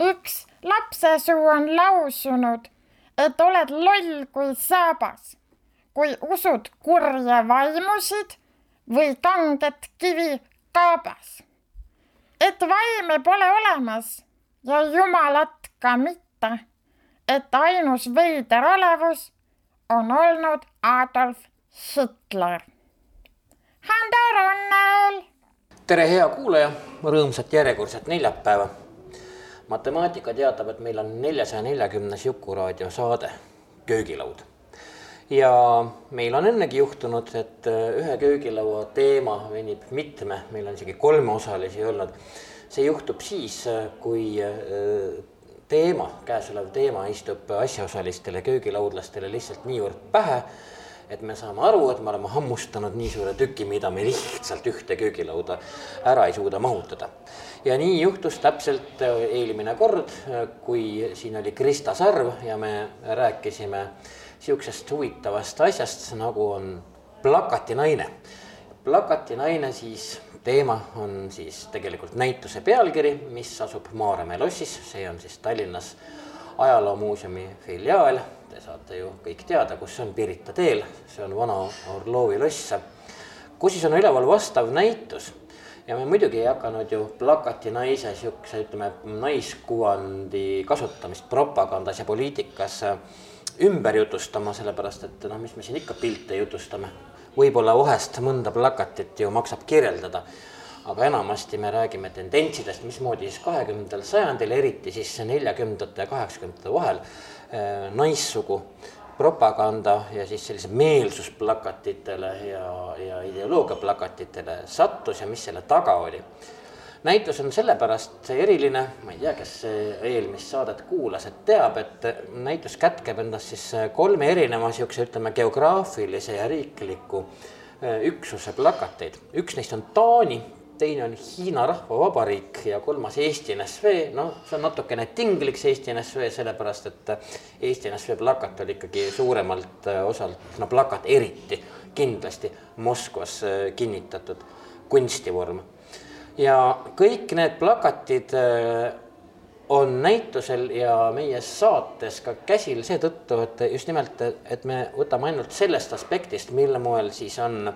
üks lapsesuu on lausunud, et oled loll kui saabas, kui usud kurje vaimusid või kanget kivi kaabas. et vaime pole olemas ja jumalat ka mitte, et ainus veider olevus on olnud Adolf Hitler. Hando Runnel. tere, hea kuulaja, rõõmsat järjekordset neljapäeva matemaatika teatab, et meil on neljasaja neljakümnes Jukuraadio saade Köögilaud. ja meil on ennegi juhtunud, et äh, ühe köögilaua teema venib mitme, meil on isegi kolmeosalisi olnud. see juhtub siis, äh, kui äh, teema, käesolev teema istub asjaosalistele köögilaudlastele lihtsalt niivõrd pähe, et me saame aru, et me oleme hammustanud nii suure tüki, mida me lihtsalt ühte köögilauda ära ei suuda mahutada ja nii juhtus täpselt äh, eelmine kord, äh, kui siin oli Krista Sarv ja me rääkisime sihukesest huvitavast asjast, nagu on plakatinaine. plakatinaine siis, teema on siis tegelikult näituse pealkiri, mis asub Maarjamäe lossis, see on siis Tallinnas ajaloomuuseumi filiaal. Te saate ju kõik teada, kus on, Pirita teel, see on vana Orlovi loss, kus siis on üleval vastav näitus? Ja me muidugi ei hakanud ju plakati naise siukse, ütleme, naiskuvandi kasutamist propagandas ja poliitikas äh, ümber jutustama, sellepärast et noh, mis me siin ikka pilte jutustame. võib-olla vahest mõnda plakatit ju maksab kirjeldada, aga enamasti me räägime tendentsidest, mismoodi siis kahekümnendal sajandil, eriti siis neljakümnendate ja kaheksakümnendate vahel naissugu propaganda ja siis sellise meelsusplakatitele ja, ja ideoloogiaplakatitele sattus ja mis selle taga oli. näitus on sellepärast eriline, ma ei tea, kes eelmist saadet kuulas, et teab, et näitus kätkeb endas siis kolme erineva siukse, ütleme, geograafilise ja riikliku äh, üksuse plakateid. üks neist on Taani teine on Hiina Rahvavabariik ja kolmas Eesti NSV, noh, see on natukene tinglik see Eesti NSV, sellepärast et Eesti NSV plakat oli ikkagi suuremalt äh, osalt, no plakat eriti kindlasti Moskvas äh, kinnitatud kunstivorm. ja kõik need plakatid on näitusel ja meie saates ka käsil seetõttu, et just nimelt, et me võtame ainult sellest aspektist, mille moel siis on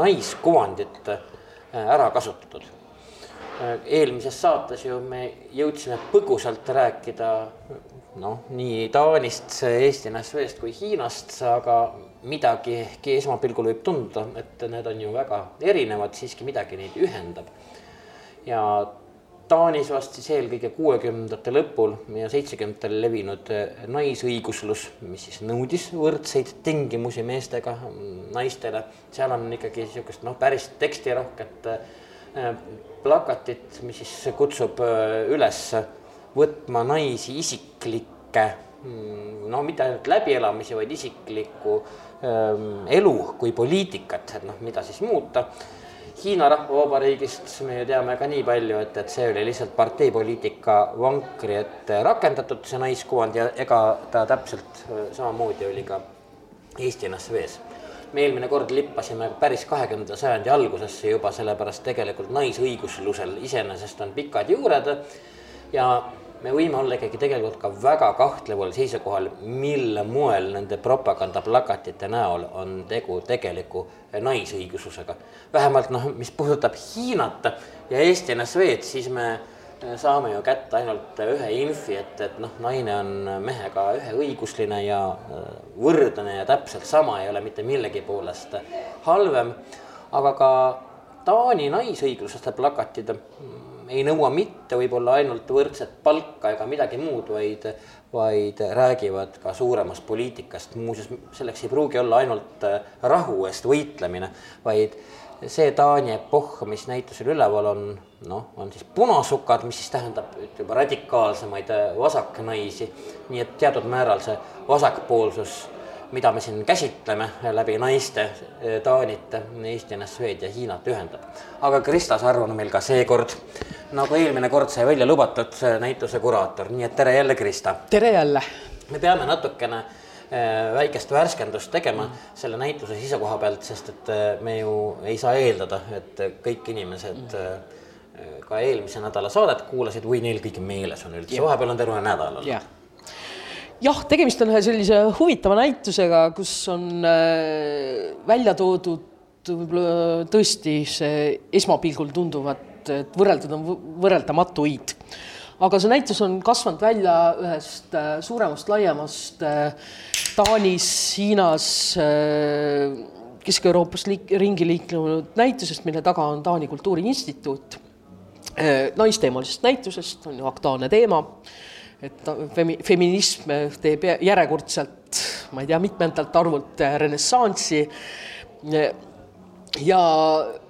naiskuvandit Äh, ära kasutatud. Äh, eelmises saates ju me jõudsime põgusalt rääkida noh, nii Taanist, Eesti NSV-st kui Hiinast, aga midagi ehkki esmapilgul võib tunduda, et need on ju väga erinevad, siiski midagi neid ühendab. ja Taanis vast siis eelkõige kuuekümnendate lõpul ja seitsmekümnendatel levinud äh, naisõiguslus, mis siis nõudis võrdseid tingimusi meestega, naistele. seal on ikkagi niisugust noh, päris tekstirohket äh, plakatit, mis siis kutsub äh, üles võtma naisi isiklikke, mm, no mitte ainult läbielamisi, vaid isiklikku ähm, elu kui poliitikat, et noh, mida siis muuta Hiina Rahvavabariigist me ju teame ka nii palju, et, et see oli lihtsalt parteipoliitika vankri ette rakendatud, see naiskuvand ja ega ta täpselt äh, samamoodi oli ka Eesti NSV-s. me eelmine kord lippasime päris kahekümnenda sajandi algusesse juba, sellepärast tegelikult naisõiguslusel iseenesest on pikad juured ja me võime olla ikkagi tegelikult ka väga kahtleval seisukohal, mil moel nende propagandaplakatite näol on tegu tegeliku naisõiguslusega. vähemalt noh, mis puudutab Hiinat ja Eesti NSV-d, siis me saame ju kätte ainult ühe infi, et, et noh, naine on mehega üheõigusline ja äh, võrdne ja täpselt sama, ei ole mitte millegi poolest halvem. aga ka Taani naisõigluslaste plakatid ei nõua mitte võib-olla ainult võrdset palka ega midagi muud, vaid, vaid räägivad ka suuremast poliitikast. muuseas, selleks ei pruugi olla ainult äh, rahu eest võitlemine, vaid see Taani epohh, mis näitusel üleval on, noh, on siis punasukad, mis siis tähendab juba radikaalsemaid äh, vasaknaisi. nii et teatud määral see vasakpoolsus mida me siin käsitleme läbi naiste eh, Taanit, Eesti, NSV-d ja Hiinat ühendab. aga Krista Sarv on meil ka seekord, nagu eelmine kord sai välja lubatud, näituse kuraator, nii et tere jälle, Krista! tere jälle! me peame natukene eh, väikest värskendust tegema selle näituse sisekoha pealt, sest et me ju ei saa eeldada, et kõik inimesed ka eelmise nädala saadet kuulasid või neil kõik meeles on üldse, vahepeal on terve nädal olnud jah, tegemist on ühe sellise huvitava näitusega, kus on äh, välja toodud võib-olla tõesti see esmapilgul tunduvat, et võrreldud on võrreldamatuid. aga see näitus on kasvanud välja ühest äh, suuremast, laiemast äh, Taanis, Hiinas, Kesk-Euroopas liik, ringi liikunud näitusest, mille taga on Taani Kultuuriinstituut. naisteemalisest näitusest on ju aktuaalne teema et femi-, feminism teeb järjekordselt, ma ei tea, mitmendalt arvult renessanssi. ja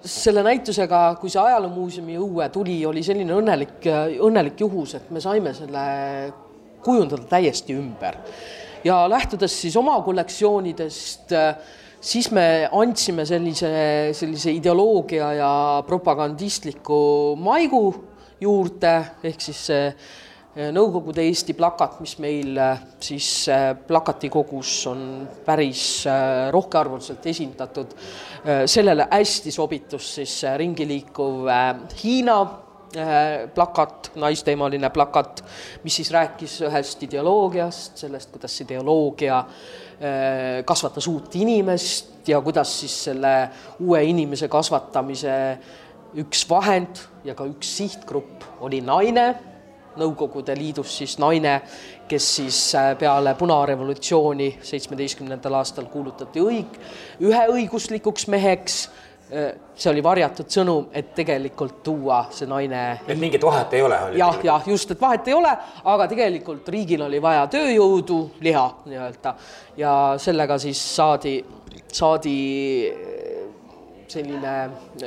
selle näitusega, kui see Ajaloomuuseumi õue tuli, oli selline õnnelik, õnnelik juhus, et me saime selle kujundada täiesti ümber. ja lähtudes siis oma kollektsioonidest, siis me andsime sellise, sellise ideoloogia ja propagandistliku maigu juurde, ehk siis see Nõukogude Eesti plakat, mis meil äh, siis äh, plakatikogus on päris rohkearvuliselt esindatud, sellele hästi sobitus siis ringi liikuv Hiina plakat, naisteemaline plakat, mis siis rääkis ühest ideoloogiast, sellest, kuidas ideoloogia kasvatas uut inimest ja kuidas siis selle uue inimese kasvatamise üks vahend ja ka üks sihtgrupp oli naine Nõukogude Liidus siis naine, kes siis äh, peale punarevolutsiooni seitsmeteistkümnendal aastal kuulutati õig-, üheõiguslikuks meheks äh, see oli varjatud sõnum, et tegelikult tuua see naine. et mingit vahet ei ole? jah, jah, just, et vahet ei ole, aga tegelikult riigil oli vaja tööjõudu, liha nii-öelda ja sellega siis saadi, saadi selline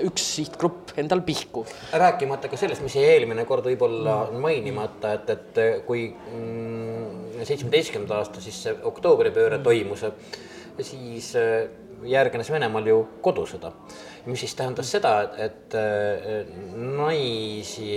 üks sihtgrupp endal pihku. rääkimata ka sellest, mis jäi eelmine kord võib-olla mm. mainimata, et, et kui mm, seitsmeteistkümnenda aasta siis see oktoobripööre mm. toimus, siis äh, järgnes Venemaal ju kodusõda, mis siis tähendas seda, et, et äh, naisi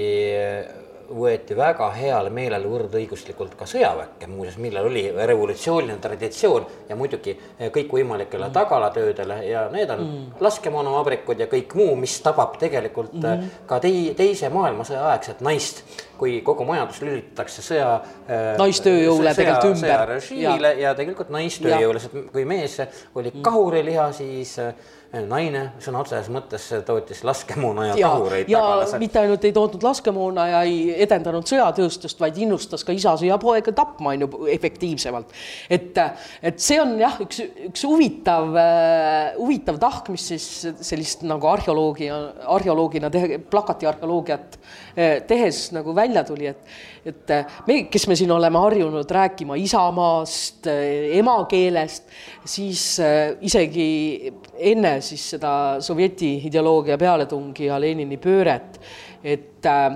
võeti väga heal meelel võrdõiguslikult ka sõjaväkke, muuseas, millal oli revolutsiooniline traditsioon ja muidugi kõikvõimalikele mm. tagalatöödele ja need on mm. laskemoonavabrikud ja kõik muu, mis tabab tegelikult mm. ka tei-, teise maailmasõja aegset naist, kui kogu majandus lülitatakse sõja äh, naistööjõule tegelikult ümber. sõjarežiimile ja. ja tegelikult naistööjõule, sest kui mees oli kahuriliha, siis äh, naine sõna otseses mõttes tootis laskemoona ja, ja kahureid ja tagalas. mitte ainult ei tootnud laskemoona ja ei edendanud sõjatööstust, vaid innustas ka isasi ja poega tapma on ju efektiivsemalt. et, et see on jah, üks, üks huvitav äh,, huvitav tahk, mis siis sellist nagu arheoloogi, arheoloogina tehe, plakati arheoloogiat äh, tehes nagu välja tuli, et et me, kes me siin oleme harjunud rääkima isamaast, äh, emakeelest, siis äh, isegi enne siis seda sovjeti ideoloogia pealetungi ja Lenini pööret, et äh,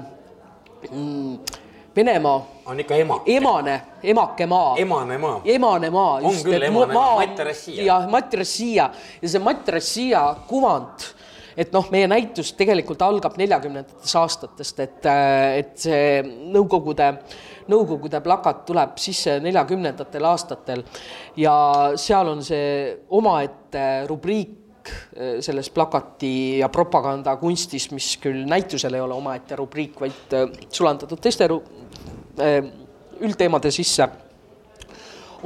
mm, Venemaa on ikka ema. emane, emake maa. emane maa. emane maa. on küll emane maa, Mati Rossija. jah, Mati Rossija ja see Mati Rossija kuvand, et noh, meie näitus tegelikult algab neljakümnendatest aastatest, et, äh, et see Nõukogude, Nõukogude plakat tuleb sisse neljakümnendatel aastatel ja seal on see omaette rubriik Äh, selles plakati ja propagandakunstis, mis küll näitusel ei ole omaette rubriik, vaid äh, sulandatud teiste üldteemade sisse,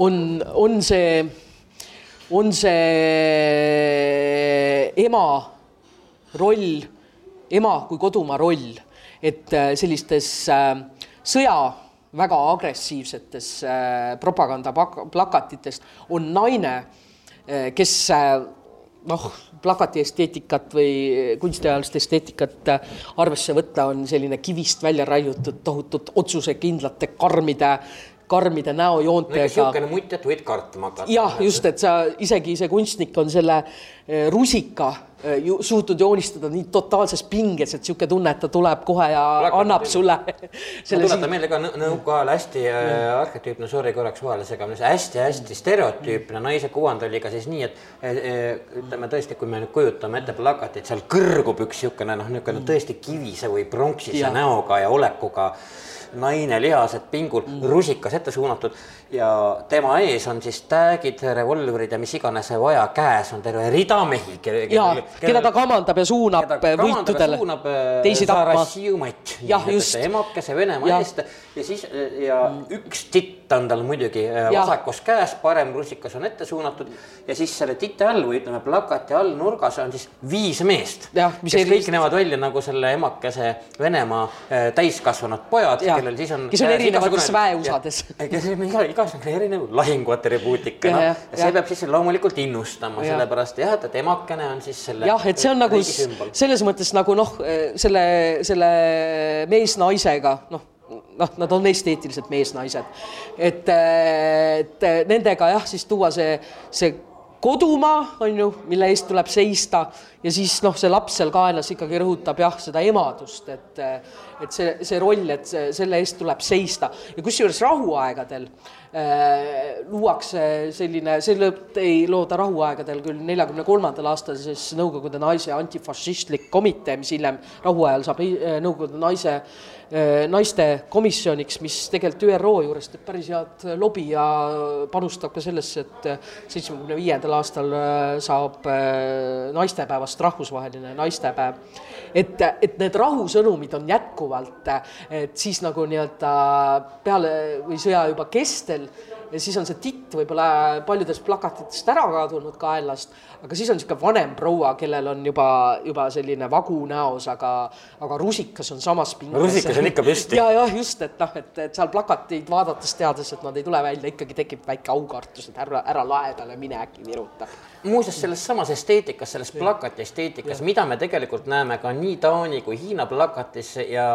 on, on see, on see ema roll, ema kui kodumaa roll, et sellistes sõja väga agressiivsetes propagandaplakatites on naine, kes noh, plakati esteetikat või kunstiajalist esteetikat arvesse võtta, on selline kivist välja raiutud tohutult otsusekindlate karmide karmide näojoontega. niisugune mutt, et võid kartma hakata. jah, just, et sa isegi see kunstnik on selle eh, rusika eh, ju, suutnud joonistada nii totaalses pinges, et niisugune tunne, et ta tuleb kohe ja Plakata annab pinge. sulle. ma tuletan meelde ka nõukaajal hästi äh, arhetüüpne, sorry korraks vahele segamine, hästi-hästi stereotüüpne naise kuvand oli ka siis nii, et äh, ütleme tõesti, kui me nüüd kujutame ette plakatit, seal kõrgub üks niisugune noh, niisugune tõesti kivise või pronksise ja. näoga ja olekuga naine, lihased pingul mm., rusikas ette suunatud ja tema ees on siis täägid, revolvrid ja mis iganes vaja, käes on terve rida mehi. ja, keda ta kamandab ja suunab võitudele, teisi tapma. jah, just. emakese Venemaa eest ja siis ja üks titt on tal muidugi äh, vasakus käes, parem rusikas on ette suunatud ja siis selle tite all või ütleme plakati all nurgas on siis viis meest, kes kõik vist... näevad välja nagu selle emakese Venemaa äh, täiskasvanud pojad, kellel siis on. kes on erinevates väeusades. kes on igasugune erinev lahinguatribuutika, noh, ja see peab siis loomulikult innustama, sellepärast jah, et, et emakene on siis selle. jah, et see on nagu selles mõttes nagu noh, selle, selle mees-naisega, noh noh, nad on esteetiliselt mees-naised, et, et nendega jah, siis tuua see, see kodumaa, on ju, mille eest tuleb seista ja siis noh, see laps seal kaelas ikkagi rõhutab jah, seda emadust, et et see, see roll, et see, selle eest tuleb seista ja kusjuures rahuaegadel äh, luuakse selline, selle ei looda rahuaegadel küll neljakümne kolmandal aastal siis Nõukogude naise antifašistlik komitee, mis hiljem rahuajal saab äh, Nõukogude naise äh, naiste komisjoniks, mis tegelikult ÜRO juures teeb päris head lobi ja panustab ka sellesse, et seitsmekümne viiendal aastal äh, saab äh, naistepäevast rahvusvaheline naistepäev. et, et need rahusõnumid on jätkuvad jätkuvalt, et siis nagu nii-öelda peale või sõja juba kestel ja siis on see titt võib-olla paljudest plakatitest ära kadunud kaelast, aga siis on niisugune vanem proua, kellel on juba, juba selline vagu näos, aga, aga rusikas on samas pinges. rusikas on ikka püsti. ja, jah, just, et noh, et, et seal plakateid vaadates teades, et nad ei tule välja, ikkagi tekib väike aukartus, et ära, ära lae peale mine äkki viruta muuseas, selles samas esteetikas, selles plakati esteetikas, mida me tegelikult näeme ka nii Taani kui Hiina plakatis ja,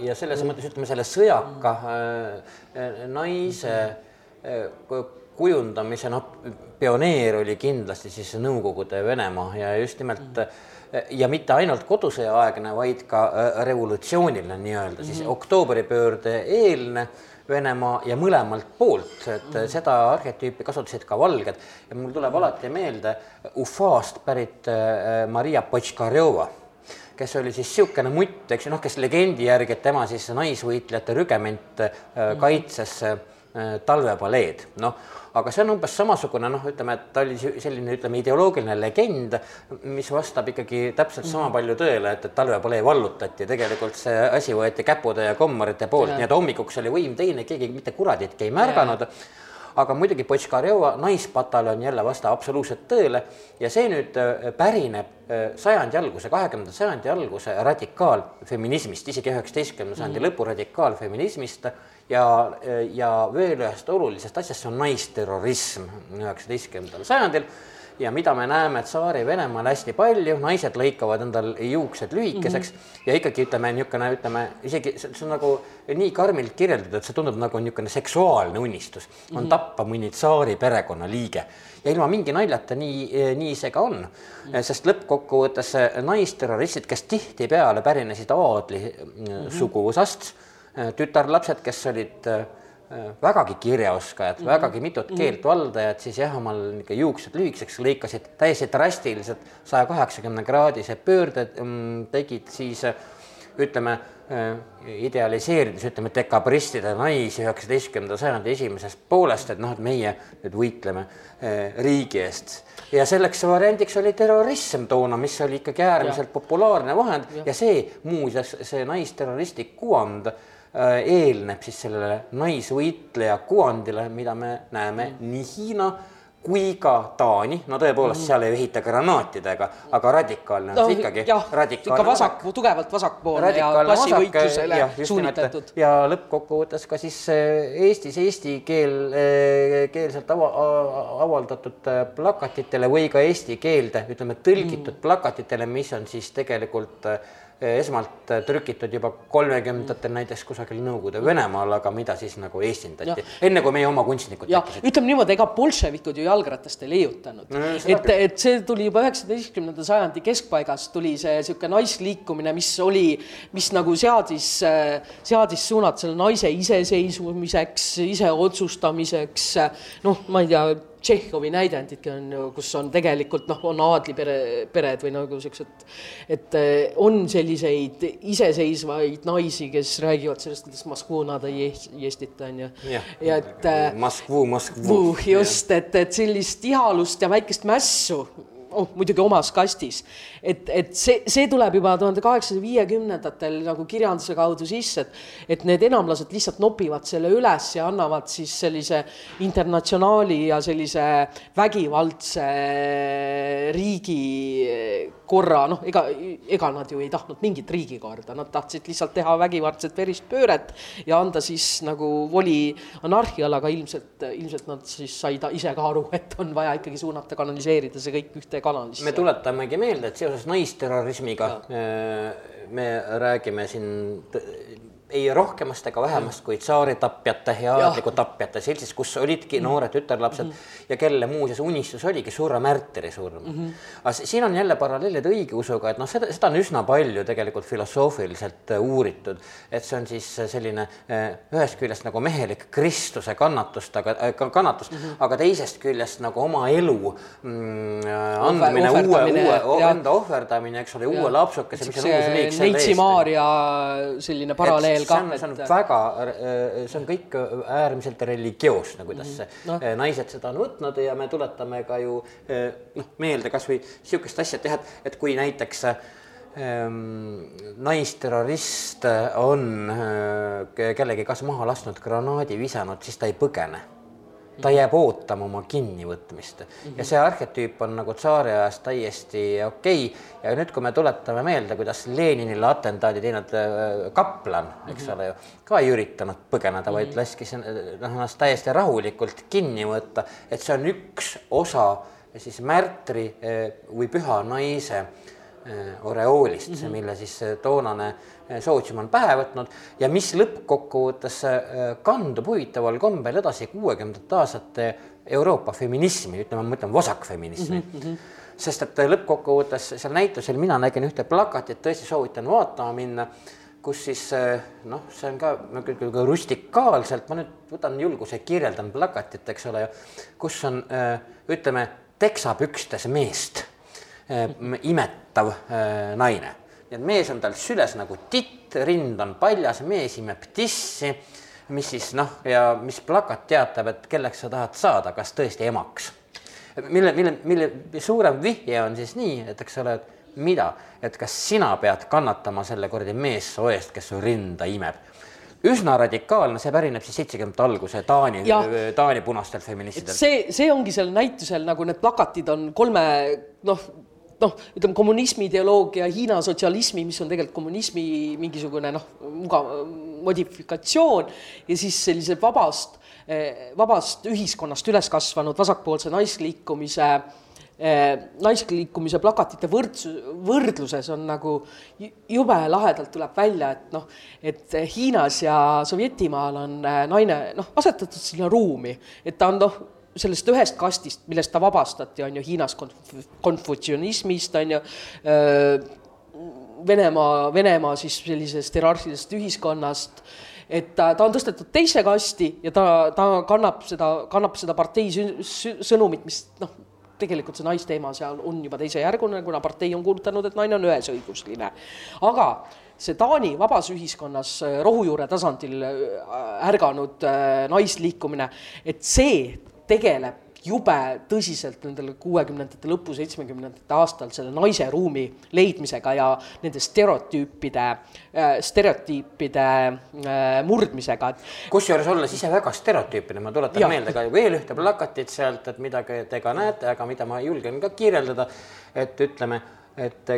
ja selles mõttes ütleme, selle sõjaka äh, naise äh, kujundamise noh, pioneer oli kindlasti siis Nõukogude Venemaa ja just nimelt ja mitte ainult kodusõjaaegne, vaid ka äh, revolutsiooniline nii-öelda siis mm -hmm. oktoobripöörde eelne Venemaa ja mõlemalt poolt, et mm. seda arhetüüpi kasutasid ka valged ja mul tuleb alati meelde Ufast pärit äh, Maria Počkarjova, kes oli siis niisugune mutt, eks ju, noh, kes legendi järgi, et tema siis naisvõitlejate rügement äh, kaitses äh, talvepaleed, noh. Aga see on umbes samasugune noh, ütleme, et ta oli selline, ütleme, ideoloogiline legend, mis vastab ikkagi täpselt sama mhm. palju tõele, et, et talvepalee vallutati, tegelikult see asi võeti käpude ja kommarite poolt, nii et hommikuks oli võim teine, keegi mitte kuraditki ei märganud. Aga muidugi Počkarjova naispataljon jälle vastab absoluutselt tõele. Ja see nüüd äh, pärineb äh, sajandi alguse, kahekümnenda sajandi alguse radikaalfeminismist, isegi üheksateistkümnenda sajandi mm. lõpu radikaalfeminismist ja, ja veel ühest olulisest asjast, see on naisterrorism üheksateistkümnendal sajandil ja mida me näeme Tsaari-Venemaal hästi palju, naised lõikavad endal juuksed lühikeseks mm -hmm. ja ikkagi ütleme niisugune, ütleme isegi see on nagu nii karmilt kirjeldatud, et see tundub nagu niisugune seksuaalne unistus on mm -hmm. tappa mõni tsaari perekonnaliige ja ilma mingi naljata nii, nii see ka on mm, -hmm. sest lõppkokkuvõttes naisterroristid, kes tihtipeale pärinesid aadli mm -hmm. suguvõsast tütarlapsed, kes olid äh, vägagi kirjaoskajad mm, -hmm. vägagi mitut mhm. keelt valdajad, siis jah, omal niisugune juuksed lühikeseks lõikasid täiesti drastiliselt saja kaheksakümne kraadise pöörde mm, tegid siis ütleme, äh, idealiseerides, ütleme, dekabristide naisi üheksateistkümnenda sajandi esimesest poolest, et noh, et meie nüüd võitleme riigi eest. ja selleks variandiks oli terrorism toona, mis oli ikkagi äärmiselt ja. populaarne vahend ja, ja see muuseas, see naisterroristlik kuvand Äh, eelneb siis sellele naisvõitleja kuvandile, mida me näeme mm. nii Hiina kui ka Taani, no tõepoolest mm, -hmm. seal ei ehita granaatidega, aga radikaalne on no, see ikkagi. ikka vasak, tugevalt vasakpoolne ja klassivõitlusele suunitletud. ja lõppkokkuvõttes ka siis eh, Eestis eesti keel, eh, keelselt ava, avaldatud plakatitele või ka eesti keelde, ütleme tõlgitud mm. plakatitele, mis on siis tegelikult äh, esmalt trükitud juba kolmekümnendatel näiteks kusagil Nõukogude Venemaal, aga mida siis nagu eestindati, enne kui meie oma kunstnikud tekkisid. ütleme niimoodi, ega bolševikud ju jalgratast ei leiutanud no,. et, et see tuli juba üheksateistkümnenda sajandi keskpaigas tuli see niisugune naisliikumine, mis oli, mis nagu seadis, seadis suunad selle naise iseseisvumiseks, iseotsustamiseks, noh, ma ei tea Tšehhovi näidendidki on ju, kus on tegelikult noh, on aadlipere, pered või nagu siuksed, et eh, on selliseid iseseisvaid naisi, kes räägivad sellest, kuidas Moskvu nad ei jestita, on ju. ja et. Eh, Moskvu, Moskvu. just, et, et sellist ihalust ja väikest mässu oh, muidugi omas kastis. et, et see, see tuleb juba tuhande kaheksasaja viiekümnendatel nagu kirjanduse kaudu sisse, et, et need enamlased lihtsalt nopivad selle üles ja annavad siis sellise internatsionaali ja sellise vägivaldse riigikorra, noh, ega, ega nad ju ei tahtnud mingit riigikorda, nad tahtsid lihtsalt teha vägivaldset verist pööret ja anda siis nagu voli anarhiale, aga ilmselt, ilmselt nad siis said ise ka aru, et on vaja ikkagi suunata, kanaliseerida see kõik ühte kanalisse. me tuletamegi meelde, et seoses naisterrorismiga äh, me räägime siin ei rohkemast ega vähemast kui tsaaritapjate ja aadliku tapjate seltsis, kus olidki mm -hmm. noored tütarlapsed mm -hmm. ja kelle muuseas unistus oligi surra märtiri surm mm. -hmm. aga siin on jälle paralleelid õigeusuga, et noh, seda, seda on üsna palju tegelikult filosoofiliselt äh, uuritud, et see on siis äh, selline äh, ühest küljest nagu mehelik Kristuse kannatust, aga äh, kannatus mm, -hmm. aga teisest küljest nagu oma elu mm, andmine, uue, uue, enda ohverdamine, eks ole, uue lapsukese, mis on uus liik. Neitsi Maarja selline paralleel veel see on, see on väga, äh, see on kõik äärmiselt religioosne, kuidas -hmm. no. naised seda on võtnud ja me tuletame ka ju äh, noh, meelde kasvõi sihukest asja teha, et, et kui näiteks ähm, naisterrorist on äh, kellegi kas maha lasknud, granaadi visanud, siis ta ei põgene ta jääb ootama oma kinnivõtmist mm -hmm. ja see arhetüüp on nagu tsaariajast täiesti okei okay. ja nüüd, kui me tuletame meelde, kuidas Leninile atentaadi teinud äh, kaplan, eks mm -hmm. ole ju, ka ei üritanud põgeneda, vaid mm -hmm. laskis noh, ennast täiesti rahulikult kinni võtta, et see on üks osa siis märtri äh, või püha naise äh, oreoolist mm, -hmm. mille siis toonane sootsium on pähe võtnud ja mis lõppkokkuvõttes äh, kandub huvitaval kombel edasi kuuekümnendate aastate Euroopa feminismi, ütleme, ma mõtlen vasakfeminismi mm. -hmm sest et lõppkokkuvõttes seal näitusel mina nägin ühte plakatit, tõesti soovitan vaatama minna, kus siis äh, noh, see on ka ka rustikaalselt, ma nüüd võtan julguse, kirjeldan plakatit, eks ole kus on äh, ütleme, teksapükstes meest imetav naine nii et mees on tal süles nagu titt, rind on paljas, mees imeb tissi, mis siis noh, ja mis plakat teatab, et kelleks sa tahad saada, kas tõesti emaks. mille, mille, mille suurem vihje on siis nii, et eks ole, et mida, et kas sina pead kannatama selle kuradi meessoo eest, kes su rinda imeb üsna radikaalne, see pärineb siis seitsekümnendate alguse Taani, Taani punastelt feministidelt. see, see ongi seal näitusel nagu need plakatid on kolme noh, noh, ütleme kommunismi ideoloogia, Hiina sotsialismi, mis on tegelikult kommunismi mingisugune noh, mugav modifikatsioon ja siis sellise vabast, vabast ühiskonnast üles kasvanud vasakpoolse naisliikumise naisliikumise plakatite võrdsus, võrdluses on nagu jube lahedalt tuleb välja, et noh, et Hiinas ja Sovjetimaal on naine noh, asetatud sinna ruumi, et ta on noh sellest ühest kastist, millest ta vabastati, on ju Hiinas konf-, konfutsionismist, on ju, Venemaa, Venemaa siis sellisest hierarhilisest ühiskonnast, et ta, ta on tõstetud teise kasti ja ta, ta kannab seda, kannab seda partei sõnumit, mis noh, tegelikult see naisteema seal on juba teisejärguline, kuna partei on kuulutanud, et naine on ühesõigusline. aga see Taani vabas ühiskonnas rohujuure tasandil ärganud naisliikumine, et see tegeleb jube tõsiselt nendel kuuekümnendate lõpu, seitsmekümnendate aastal selle naise ruumi leidmisega ja nende stereotüüpide, stereotüüpide murdmisega. kusjuures olles ise väga stereotüüpine, ma tuletan ja. meelde ka veel ühte plakatit sealt, et mida te ka näete, aga mida ma julgen ka kirjeldada, et ütleme, et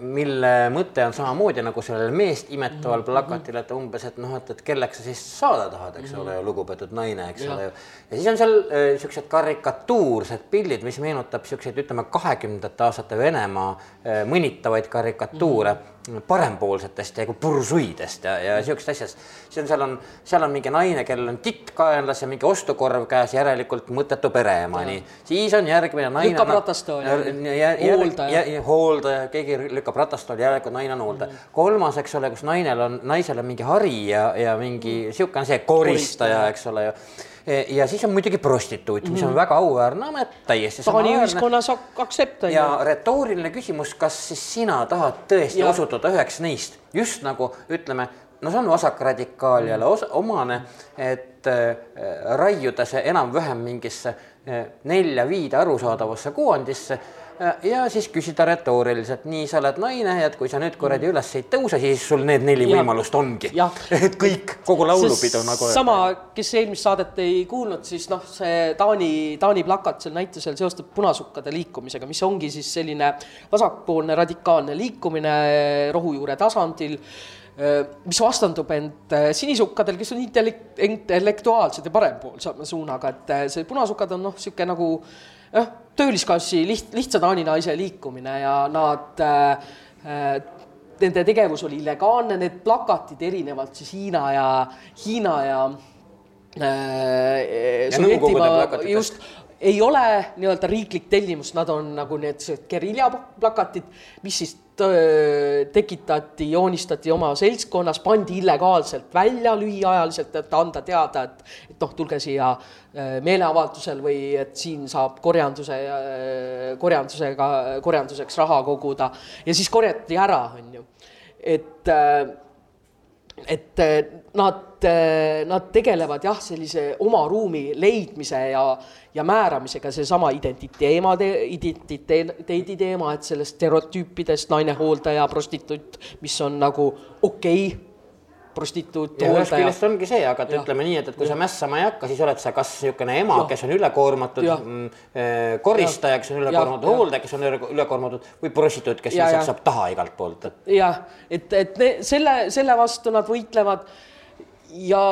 mille mõte on samamoodi nagu sellel meest imetaval mhm. plakatil, et umbes, et noh, et, et kelleks sa siis saada tahad, eks ole ju, mhm. lugupeetud naine, eks ja. ole ju. ja siis on seal äh, siuksed karikatuursed pildid, mis meenutab siukseid, ütleme, kahekümnendate aastate Venemaa äh, mõnitavaid karikatuure mm -hmm. parempoolsetest ja bursuidest ja, ja siuksed asjad. siis on, seal on, seal on mingi naine, kellel on titt kaenlas ja mingi ostukorv käes, järelikult mõttetu pereema, nii. siis on järgmine naine. lükkab ratastooli. hooldaja. hooldaja, keegi lükkab ratast, oli järelikult naine on hooldaja mm. -hmm. kolmas, eks ole, kus nainel on, naisel on mingi hari ja, ja mingi sihuke on see koristaja, eks ole ju ja siis on muidugi prostituut, mis on mhm. väga auväärne amet, täiesti Taani ühiskonnas aksept on ju. ja retooriline küsimus, kas siis sina tahad tõesti ja. osutuda üheks neist, just nagu ütleme, no see on vasakradikaal jälle osa, omane, et äh, raiuda see enam-vähem mingisse äh, nelja-viide arusaadavasse kuvandisse ja siis küsida retooriliselt, nii, sa oled naine, et kui sa nüüd kuradi üles ei tõuse, siis sul need neli ja. võimalust ongi. et kõik, kogu laulupidu nagu. sama, kes eelmist saadet ei kuulnud, siis noh, see Taani, Taani plakat seal näitusel seostub punasukkade liikumisega, mis ongi siis selline vasakpoolne radikaalne liikumine rohujuure tasandil mis vastandub end sinisukkadel, kes on intellekt-, intellektuaalsed ja parempoolsema suunaga, et see punasukad on noh, niisugune nagu jah, töölisklassi liht-, lihtsa taani naise liikumine ja nad äh, äh, Nende tegevus oli illegaalne, need plakatid erinevalt siis Hiina ja, Hiina ja äh, Sovjetimaa just ei ole nii-öelda riiklik tellimus, nad on nagu need geriljaplakatid, mis siis tekitati, joonistati oma seltskonnas, pandi illegaalselt välja lühiajaliselt, et anda teada, et, et noh, tulge siia äh, meeleavaldusel või et siin saab korjanduse, äh, korjandusega, korjanduseks raha koguda ja siis korjati ära, on ju. et äh, et nad, nad tegelevad jah, sellise oma ruumi leidmise ja, ja määramisega, seesama identiteema, identiteedi teema, et sellest stereotüüpidest naine hooldaja, prostituut, mis on nagu okei okay, prostituut. ja ühest küljest ongi see, aga ja. ütleme nii, et, et kui ja. sa mässama ei hakka, siis oled sa kas niisugune ema, kes on ülekoormatud, mm, eh, koristaja, kes on ülekoormatud, hooldaja, kes on ülekoormatud või prostituut, kes lihtsalt saab taha igalt poolt jah, et, et ne, selle, selle vastu nad võitlevad ja,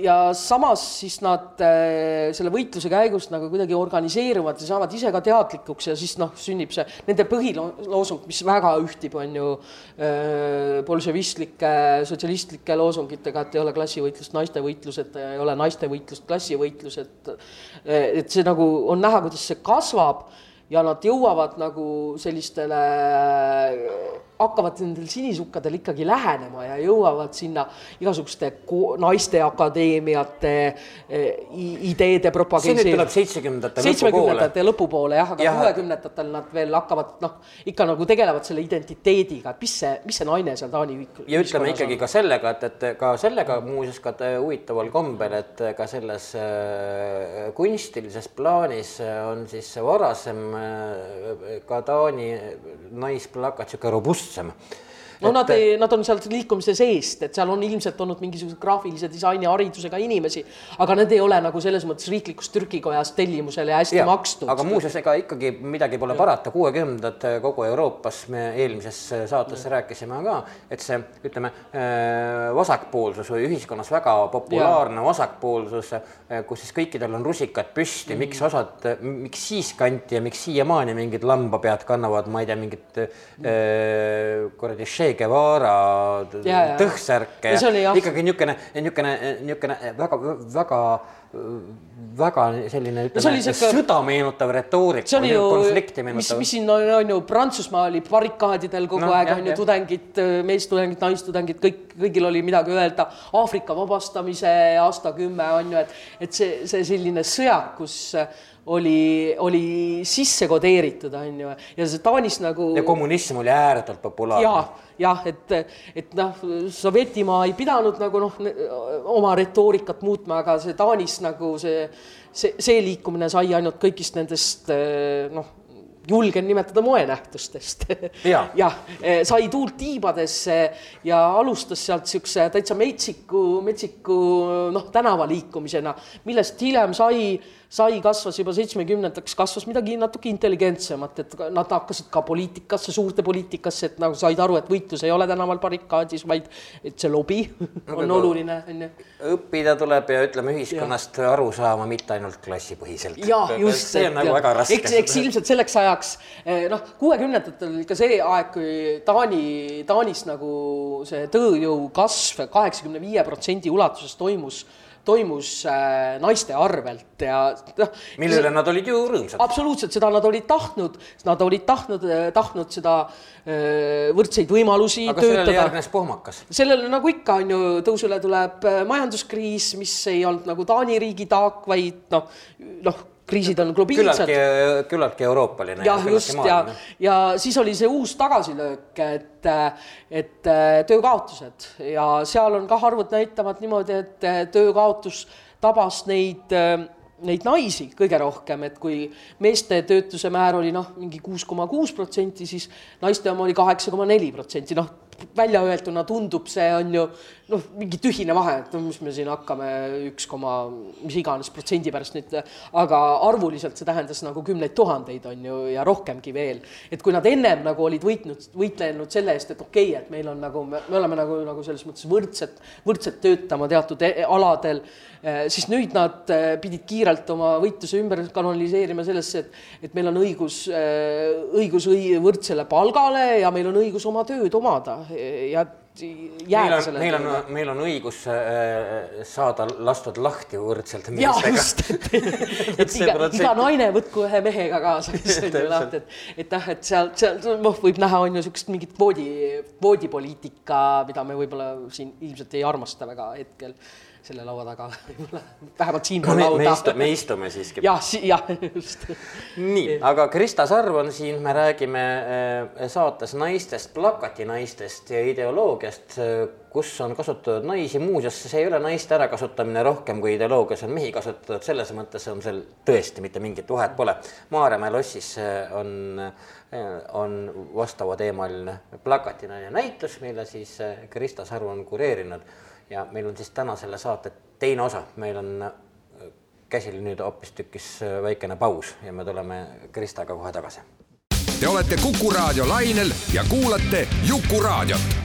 ja samas siis nad äh, selle võitluse käigus nagu kuidagi organiseeruvad ja saavad ise ka teadlikuks ja siis noh, sünnib see nende põhiloosung, mis väga ühtib, on ju äh, bolševistlike, sotsialistlike loosungitega, et ei ole klassivõitlust naiste võitluseta ja ei ole naiste võitlust klassivõitluseta. et see nagu on näha, kuidas see kasvab ja nad jõuavad nagu sellistele hakkavad nendel sinisukkadel ikkagi lähenema ja jõuavad sinna igasuguste naiste akadeemiate ideede propageerimisele. see nüüd tuleb seitsmekümnendate lõpupoole. seitsmekümnendate lõpupoole jah, aga kuuekümnendatel nad veel hakkavad noh, ikka nagu tegelevad selle identiteediga, et mis see, mis see naine seal Taani ja ütleme ikkagi on. ka sellega, et, et ka sellega muuseas ka huvitaval kombel, et ka selles äh, kunstilises plaanis on siis varasem äh, ka Taani naisplakat, sihuke robustne Jeesuksem no et... nad ei, nad on sealt liikumise seest, et seal on ilmselt olnud mingisuguse graafilise disaini haridusega inimesi, aga need ei ole nagu selles mõttes riiklikust Türgi kojast tellimusele hästi ja, makstud. aga muuseas, ega ikkagi midagi pole ja. parata, kuuekümnendad kogu Euroopas, me eelmises saates ja. rääkisime ka, et see, ütleme, äh, vasakpoolsus või ühiskonnas väga populaarne ja. vasakpoolsus, äh, kus siis kõikidel on rusikad püsti mm., miks osad, miks siis kanti ja miks siiamaani mingid lambapead kannavad, ma ei tea, mingit mm. äh, kuradi Che Guevara tõhsärke ja, ja ikkagi niisugune, niisugune, niisugune väga-väga väga selline ütleme, siuke... sõda meenutav retoorika. see oli ju, mis, mis siin on, on ju Prantsusmaa oli barrikaadidel kogu no, aeg on ju tudengid, meestudengid, naistudengid, kõik kõigil oli midagi öelda, Aafrika vabastamise aastakümme on ju, et, et see, see selline sõjakus oli, oli sisse kodeeritud, on ju, ja see Taanis nagu. ja kommunism oli ääretult populaarne. jah, jah, et, et noh, Sovjetimaa ei pidanud nagu noh, oma retoorikat muutma, aga see Taanis nagu see, see, see liikumine sai ainult kõigist nendest noh julgen nimetada moenähtustest ja. jah, eh, sai tuult tiibadesse ja alustas sealt niisuguse täitsa metsiku, metsiku noh, tänavaliikumisena, millest hiljem sai sai, kasvas juba seitsmekümnendaks, kasvas midagi natuke intelligentsemat, et nad hakkasid ka poliitikasse, suurde poliitikasse, et nagu said aru, et võitlus ei ole tänaval barrikaadis, vaid et see lobi on no, oluline, on ju. õppida tuleb ja ütleme ühiskonnast ja. aru saama, mitte ainult klassipõhiselt. ja just, see on et, nagu väga raske. eks, eks ilmselt selleks ajaks eh, noh, kuuekümnendatel oli ka see aeg, kui Taani, Taanis nagu see tööjõu kasv kaheksakümne viie protsendi ulatuses toimus toimus äh, naiste arvelt ja noh. mille üle nad olid ju rõõmsad. absoluutselt, seda nad olid tahtnud, nad olid tahtnud, äh, tahtnud seda võrdseid võimalusi aga töötada. sellele järgnes pohmakas. sellele nagu ikka on ju, tõusule tuleb majanduskriis, mis ei olnud nagu Taani riigi taak, vaid noh, noh kriisid on globaalsed. küllaltki, küllaltki euroopaline. jah, just ja, ja siis oli see uus tagasilöök, et, et töökaotused ja seal on kah arvud näitavad niimoodi, et töökaotus tabas neid neid naisi kõige rohkem, et kui meeste töötuse määr oli noh, mingi kuus koma kuus protsenti, siis naiste oma oli kaheksa koma neli protsenti, noh väljaöelduna tundub, see on ju noh, mingi tühine vahe, et no mis me siin hakkame üks koma mis iganes protsendi pärast nüüd, aga arvuliselt see tähendas nagu kümneid tuhandeid on ju ja rohkemgi veel. et kui nad ennem nagu olid võitnud, võitlenud selle eest, et okei okay,, et meil on nagu, me oleme nagu, nagu selles mõttes võrdselt, võrdselt töötama teatud e-, aladel, eh, siis nüüd nad eh, pidid kiirelt oma võitluse ümber kanaliseerima sellesse, et, et meil on õigus, eh, õigus võrdsele palgale ja meil on õigus oma tööd omada. Ja jääda meil on, meil on, meil on õigus äh, saada lastud lahti võrdselt meestega. just, et, iga, iga naine võtku ühe mehega kaasa, kes on ju lahti, et, et jah, et seal, seal noh, võib näha, on ju niisugust mingit kvoodi, kvoodipoliitika, mida me võib-olla siin ilmselt ei armasta väga hetkel selle laua taga võib-olla, vähemalt siinpool lauda. me istume, me istume siiski. jah, jah, just. nii, aga Krista Sarv on siin, me räägime äh, saates naistest, plakatinaistest ja ideoloogiast, kus on kasutatud naisi, muuseas, see ei ole naiste ärakasutamine rohkem kui ideoloogias on mehi kasutatud, selles mõttes on seal tõesti mitte mingit vahet pole. Maarjamäe lossis äh, on, on vastavateemaline plakatinaine näitus, mille siis Krista Sarv on kureerinud ja meil on siis täna selle saate teine osa, meil on äh, käsil nüüd hoopistükkis äh, väikene paus ja me tuleme Kristaga kohe tagasi. Te olete Kuku raadio lainel ja kuulate Jukuraadiot.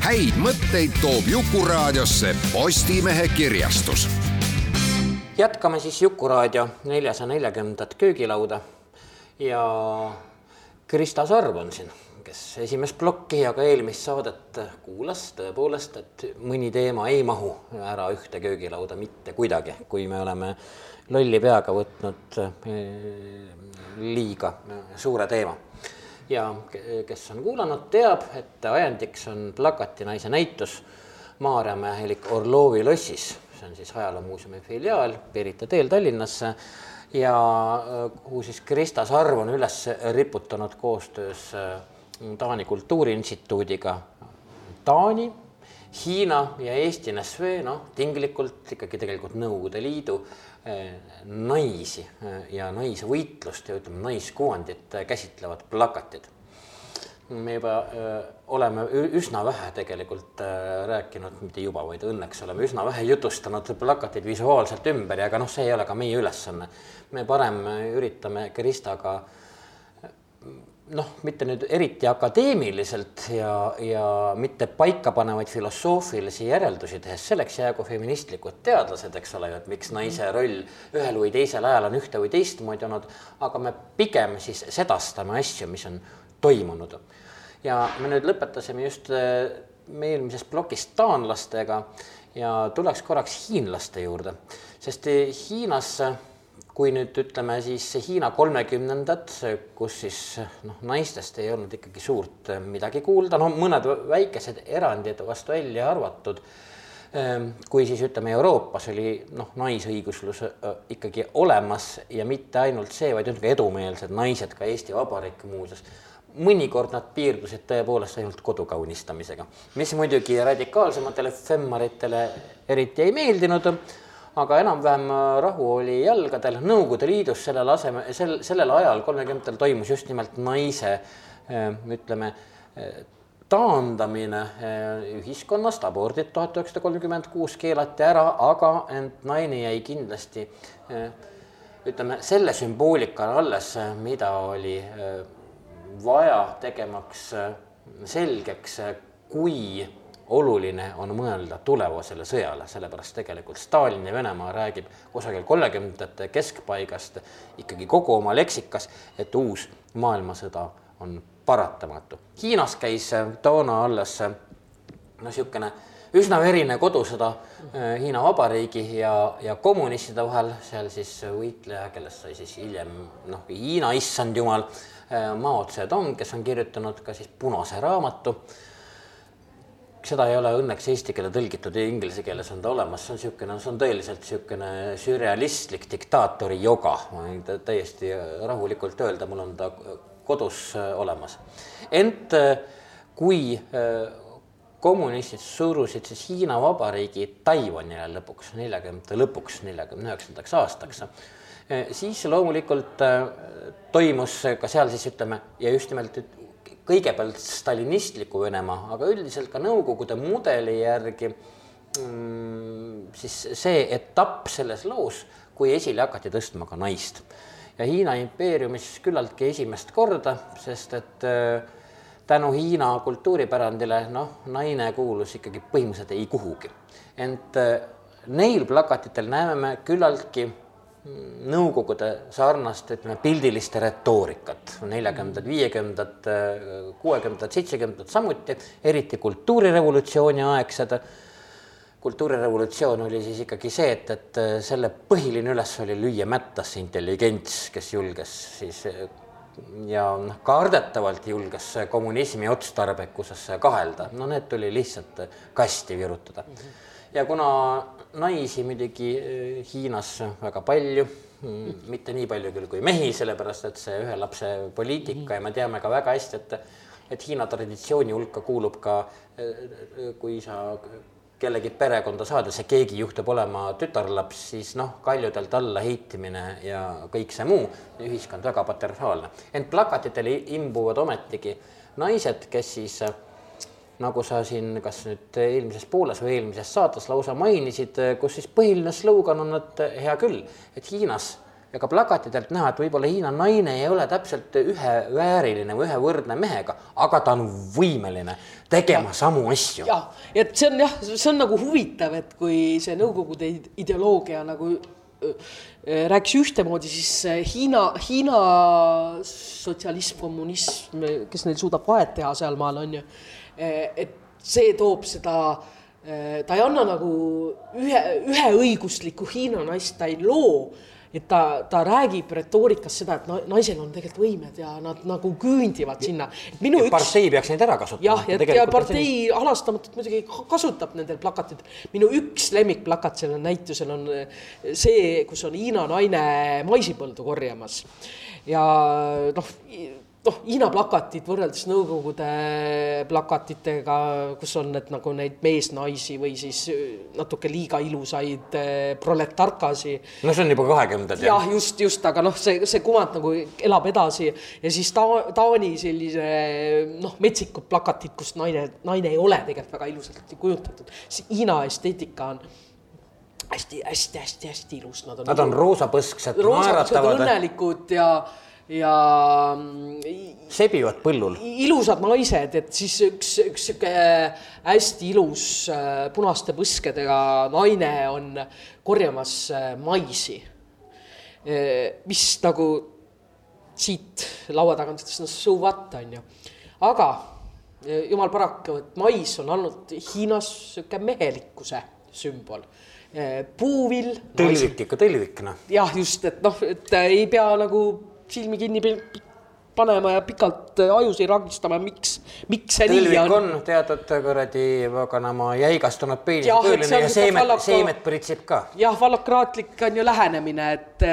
häid mõtteid toob Jukuraadiosse Postimehe kirjastus. jätkame siis Jukuraadio neljasaja neljakümnendat köögilauda ja Krista Sarv on siin kes esimest plokki ja ka eelmist saadet kuulas, tõepoolest, et mõni teema ei mahu ära ühte köögilauda mitte kuidagi, kui me oleme lolli peaga võtnud eh, liiga suure teema. ja kes on kuulanud, teab, et ajendiks on plakatinaise näitus Maarjamäe elik Orlovi lossis, see on siis ajaloomuuseumi filiaal Pirita teel Tallinnasse ja eh, kuhu siis Krista Sarv on üles riputanud koostöös äh, Taani Kultuuriinstituudiga Taani, Hiina ja Eesti NSV, noh, tinglikult ikkagi tegelikult Nõukogude Liidu eh, naisi eh, ja naisvõitlust ja ütleme, naiskuvandit käsitlevad plakatid. me juba öö, eh, oleme üsna vähe tegelikult öö, rääkinud, mitte juba, vaid õnneks oleme üsna vähe jutustanud plakateid visuaalselt ümber ja ega noh, see ei ole ka meie ülesanne. me parem üritame Kristaga noh, mitte nüüd eriti akadeemiliselt ja, ja mitte paikapanevaid filosoofilisi järeldusi tehes, selleks jäägu feministlikud teadlased, eks ole ju, et miks naise roll ühel või teisel ajal on ühte või teistmoodi olnud, aga me pigem siis sedastame asju, mis on toimunud. ja me nüüd lõpetasime just äh, me eelmises plokis taanlastega ja tuleks korraks hiinlaste juurde, sest Hiinas kui nüüd ütleme siis Hiina kolmekümnendad, kus siis noh, naistest ei olnud ikkagi suurt midagi kuulda, no mõned väikesed erandid vastu välja arvatud. Ehm, kui siis ütleme, Euroopas oli noh, naisõiguslus äh, ikkagi olemas ja mitte ainult see, vaid ütleme edumeelsed naised ka Eesti Vabariik muuseas. Mõnikord nad piirdusid tõepoolest ainult kodu kaunistamisega, mis muidugi radikaalsematele femmaritele eriti ei meeldinud aga enam-vähem äh, rahu oli jalgadel. Nõukogude Liidus sellel aseme, sel, sellel ajal, kolmekümnendatel toimus just nimelt naise äh, ütleme, äh, taandamine ühiskonnast, abordid tuhat üheksasada kolmkümmend kuus keelati ära, aga ent naine jäi kindlasti ütleme selle sümboolika alles, mida oli vaja tegemaks selgeks, kui oluline on mõelda tulevasele sõjale, sellepärast tegelikult Stalini Venemaa räägib kusagil kolmekümnendate keskpaigast ikkagi kogu oma leksikas, et uus maailmasõda on paratamatu. Hiinas käis toona alles no niisugune üsna verine kodusõda äh, Hiina Vabariigi ja, ja kommunistide vahel, seal siis võitleja, kellest sai siis hiljem noh, Hiina issand jumal, äh, Mao Zedong, kes on kirjutanud ka siis Punase raamatu seda ei ole õnneks eesti keele tõlgitud ja inglise keeles on ta olemas, see on niisugune, see on tõeliselt niisugune sürrealistlik diktaatori joga, ma võin täiesti rahulikult öelda, mul on ta kodus äh, olemas. ent äh, kui äh, kommunistid surusid siis Hiina Vabariigi Taiwanile lõpuks, neljakümnendate lõpuks, neljakümne üheksandaks aastaks, siis loomulikult toimus ka seal siis ütleme ja just nimelt kõigepealt stalinistliku Venemaa, aga üldiselt ka Nõukogude mudeli järgi mm, siis see etapp selles loos, kui esile hakati tõstma ka naist. ja Hiina impeeriumis küllaltki esimest korda, sest et äh, tänu Hiina kultuuripärandile noh, naine kuulus ikkagi põhimõtteliselt ei kuhugi. ent äh, neil plakatitel näeme me küllaltki Nõukogude sarnast, ütleme, pildiliste retoorikat, neljakümnendad, viiekümnendad, kuuekümnendad, seitsekümnendad samuti, eriti kultuurirevolutsiooni aegsed. kultuurirevolutsioon oli siis ikkagi see, et, et selle põhiline üles oli lüüa mättasse intelligents, kes julges siis ja noh, kardetavalt julges kommunismi otstarbekusesse kahelda, no need tuli lihtsalt kasti virutada mm. -hmm ja kuna naisi muidugi eh, Hiinas väga palju, mm, mitte nii palju küll kui mehi, sellepärast et see ühe lapse poliitika ja me teame ka väga hästi, et et Hiina traditsiooni hulka kuulub ka, eh, kui sa kellegi perekonda saada, see keegi juhtub olema tütarlaps, siis noh, kaljudelt alla heitimine ja kõik see muu, ühiskond väga patriarhaalne. ent plakatitele imbuvad ometigi naised, kes siis äh, nagu sa siin kas nüüd eelmises pooles või eelmises saates lausa mainisid, kus siis põhiline slogan on, et hea küll, et Hiinas ja ka plakatidelt näha, et võib-olla Hiina naine ei ole täpselt ühevääriline või ühevõrdne mehega, aga ta on võimeline tegema ja, samu asju. jah, et see on jah, see on nagu huvitav, et kui see Nõukogude ideoloogia nagu rääkis ühtemoodi, siis Hiina, Hiina sotsialism, kommunism, kes neil suudab vahet teha sealmaal on ju et see toob seda, eh, ta ei anna nagu ühe, üheõiguslikku Hiina naist, ta ei loo et ta, ta räägib retoorikas seda, et naisel on tegelikult võimed ja nad nagu küündivad sinna. minu üks. partei peaks neid ära kasutama. jah, ja, ja partei see... halastamatult muidugi kasutab nendel plakatitel. minu üks lemmikplakat sellel näitusel on eh, see, kus on Hiina naine maisipõldu korjamas ja noh noh, Hiina plakatid võrreldes Nõukogude plakatitega, kus on need nagu neid meesnaisi või siis äh, natuke liiga ilusaid äh, proletarkasi. no see on juba kahekümnendad. jah, just, just, aga noh, see, see kuvand nagu elab edasi ja siis ta-, Taani sellise noh, metsikud plakatid, kus naine, naine ei ole tegelikult väga ilusalt kujutatud. Hiina esteetika on hästi-hästi-hästi-hästi ilus, nad on. Nad on nagu roosapõsksed, naeratavad. õnnelikud ja ja. sebivad põllul. ilusad naised, et siis üks, üks sihuke hästi ilus äh, punaste põskedega naine on korjamas äh, maisi. Äh, mis nagu siit laua tagant ütles, no so what on ju, aga jumal paraku, et mais on olnud Hiinas sihuke mehelikkuse sümbol puuvill. tõlvik ikka tõlvik noh. jah, just, et noh, et ei pea nagu silmi kinni panema ja pikalt äh, ajusid ragistama, miks, miks see nii tõlvik on, on teatud kuradi paganama jäigastunud peenis Jah, et kujuline see on ja seemet, fallaka- seemet pritsib ka. jah, vallokraatlik on ju lähenemine, et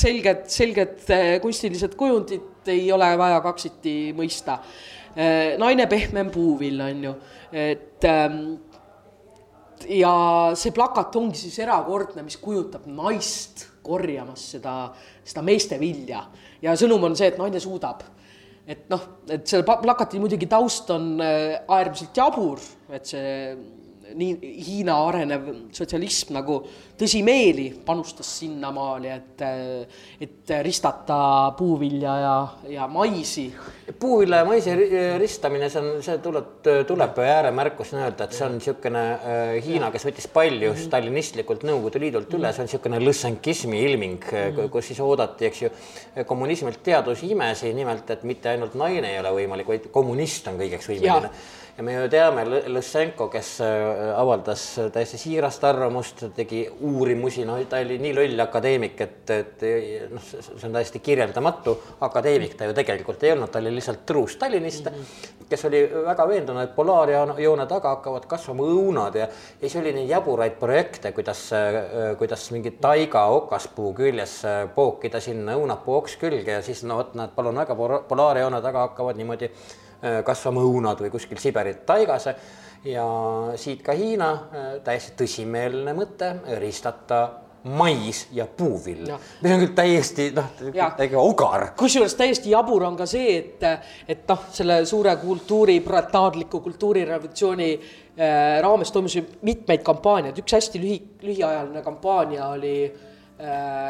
selged, selged eh, kunstilised kujundid ei ole vaja kaksiti mõista. naine pehmem puuvill on ju, et ähm, ja see plakat ongi siis erakordne, mis kujutab naist korjamas seda, seda meeste vilja. Ja sõnum on see, et naine suudab. Et noh, et selle plakati muidugi taust on äh, äärmiselt jabur, et see nii Hiina arenev sotsialism nagu tõsimeeli panustas sinnamaale, et, et ristata puuvilja ja, ja maisi. Puuvilja ja maisi ri- ristamine, see on, see tuleb, tuleb ääremärkusena öelda, et see on niisugune äh, Hiina, kes võttis palju stalinistlikult Nõukogude Liidult üle, see on niisugune lõssenkismi ilming, kus siis oodati, eks ju, kommunismilt teadusimesi, nimelt et mitte ainult naine ei ole võimalik, vaid kommunist on kõigeks võimeline. Ja me ju teame Lõssenko, kes äh, avaldas täiesti siirast arvamust, tegi uurimusi, no ta oli nii loll akadeemik, et, et noh, see on täiesti kirjeldamatu, akadeemik ta ju tegelikult ei olnud, ta oli lihtsalt true stalinist, kes oli väga veendunud, et polaarjoone taga hakkavad kasvama õunad ja ja siis oli neid jaburaid projekte, kuidas, kuidas mingi taiga okaspuu küljes äh, pookida sinna õunapuu oks külge ja siis no vot, näed, palun väga, polaarjoone taga hakkavad niimoodi äh, kasvama õunad või kuskil Siberi taigas. Ja siit ka Hiina äh, täiesti tõsimeelne mõte ristata mais ja puuvill. Mis on küll täiesti noh täiega ogar. Kusjuures täiesti jabur on ka see, et, et noh, selle suure kultuuri, proletaarliku kultuurirevolutsiooni äh, raames toimus ju mitmeid kampaaniaid, üks hästi lühi, lühiajaline kampaania oli äh,